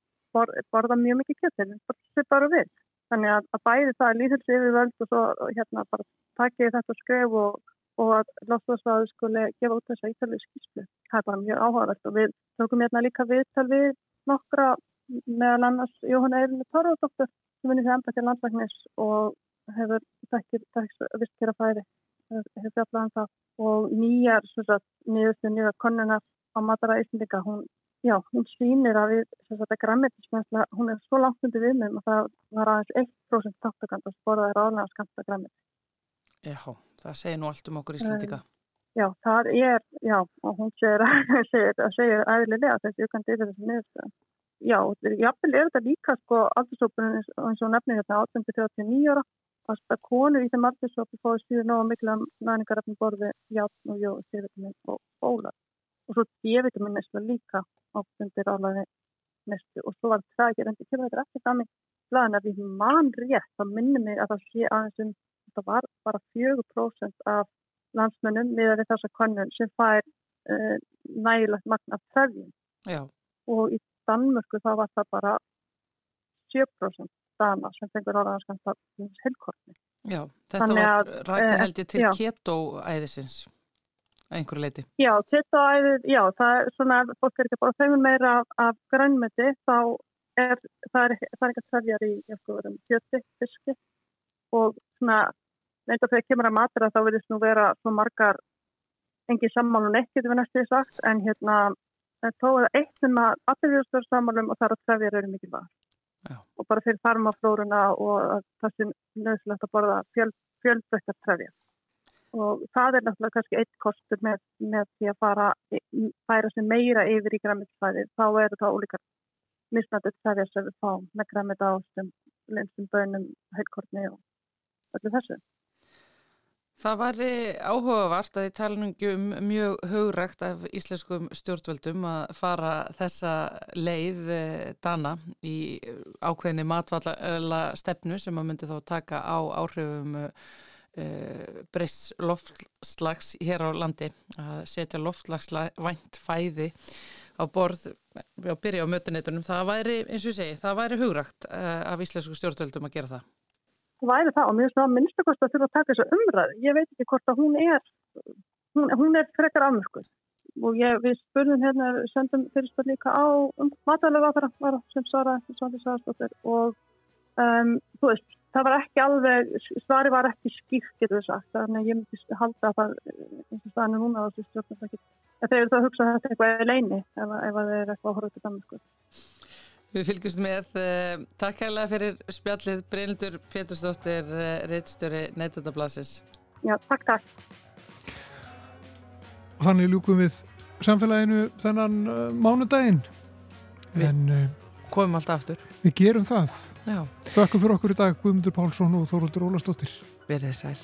borða mjög mikið kjöld þetta er bara við. Þannig að, að bæði það líðhelsi yfirvöld og svo hérna bara takkið þetta skref og, og að lofstofsvæðu skuli gefa út þessa ítalið skýrslu það er bara mjög áhugavert og við tókum hérna líka viðtal við nokkra meðal annars Jóhann Eirinu Torðardóttur sem vinni því enda til landslæknis og hefur takkir vistkjara færi hefur fjallaðan um það og nýjar nýðustu nýja konuna á matara Íslandika hún hún sýnir að við, að þetta græmitismensla, hún er svo langt undir við með og það var aðeins 1% taktakant að spora þær álega skamta græmit. Já, það segir nú allt um okkur íslendika. Já, það er, já, og hún segir að segja aðlilega þessi aukandi yfir þessi niðurstöðum. Já, jáfnvel er þetta líka sko aldursópunum eins og nefnir hérna 18-39 ára að það konur í þeim aldursópu fóði síður ná mikla næningaröfnum borði játn og jó, sérvitamin og ólar og svo D-vitamin neslu líka áfundir álæði nestu og svo var það ekki reyndi til þetta ekki þannig hlaðin að við mann rétt þá minnum við að það sé aðeins um það var bara 4% af landsmennum miða við þessa konun sem fær uh, nægilegt magna þörfjum og í Danmörku þá var það bara 7% dana sem fengur álæðanskamta helkortni Já, þetta Þannig var rætti eh, held ég til keto-æðisins einhverju leiti? Já, kettaæðið, já, það er svona, fólk er ekki bara þeimur meira af, af grænmeti, þá er það er, það er ekki að sæljar í kjöti, fiski og svona Neitt að þegar kemur að matera þá verðist nú vera svo margar engin sammálun eitt getur við næstu sagt. En hérna þó er það eitt sem að allir við stöður sammálum og það er að trefjar eru mikið var og bara fyrir farmaflóruna og það sem nöðslegt að borða fjöld, fjöldvektar trefjar. Og það er náttúrulega kannski eitt kostur með, með því að fara færa sem meira yfir í græmitsfæði þá eru það ólíkar misnættið trefjar sem við fáum með græmit ástum, linstum, bönum, heilkortni og öllu þessu Það var áhugavart að í talningum mjög hugrækt af íslenskum stjórnvöldum að fara þessa leið eh, dana í ákveðinni matvalla stefnu sem að myndi þá taka á áhrifum breyss loftslags hér á landi að setja loftslagsvænt fæði á borð á byrja á mötuneytunum. Það væri, eins og ég segi, það væri hugrækt uh, af íslensku stjórnvöldum að gera það væri það og mér finnst það að minnstakost að þurfa að taka þessu umræð. Ég veit ekki hvort að hún er, hún, hún er frekar afmörkuð og ég, við spurðum hérna, sendum fyrirspöld líka á um, matalega aðra sem Svarstóttir og um, þú veist, það var ekki alveg, svari var ekki skýrt getur þess að, þannig að ég myndi halda að það, eins og staðinu núna stjórnum, þeir eru það að hugsa að þetta er eitthvað leini ef, ef það er eitthvað að horfa til Danmarku. Við fylgjumst með. Uh, takk hæglega fyrir spjallið Brynildur Pétursdóttir, uh, eh, reittstjóri Neitendablasins. Já, takk, takk. Og þannig ljúkum við samfélaginu þennan uh, mánudaginn. Við en, komum alltaf aftur. Við gerum það. Já. Þakku fyrir okkur í dag Guðmundur Pálsson og Þóruldur Ólastóttir. Verðið sæl.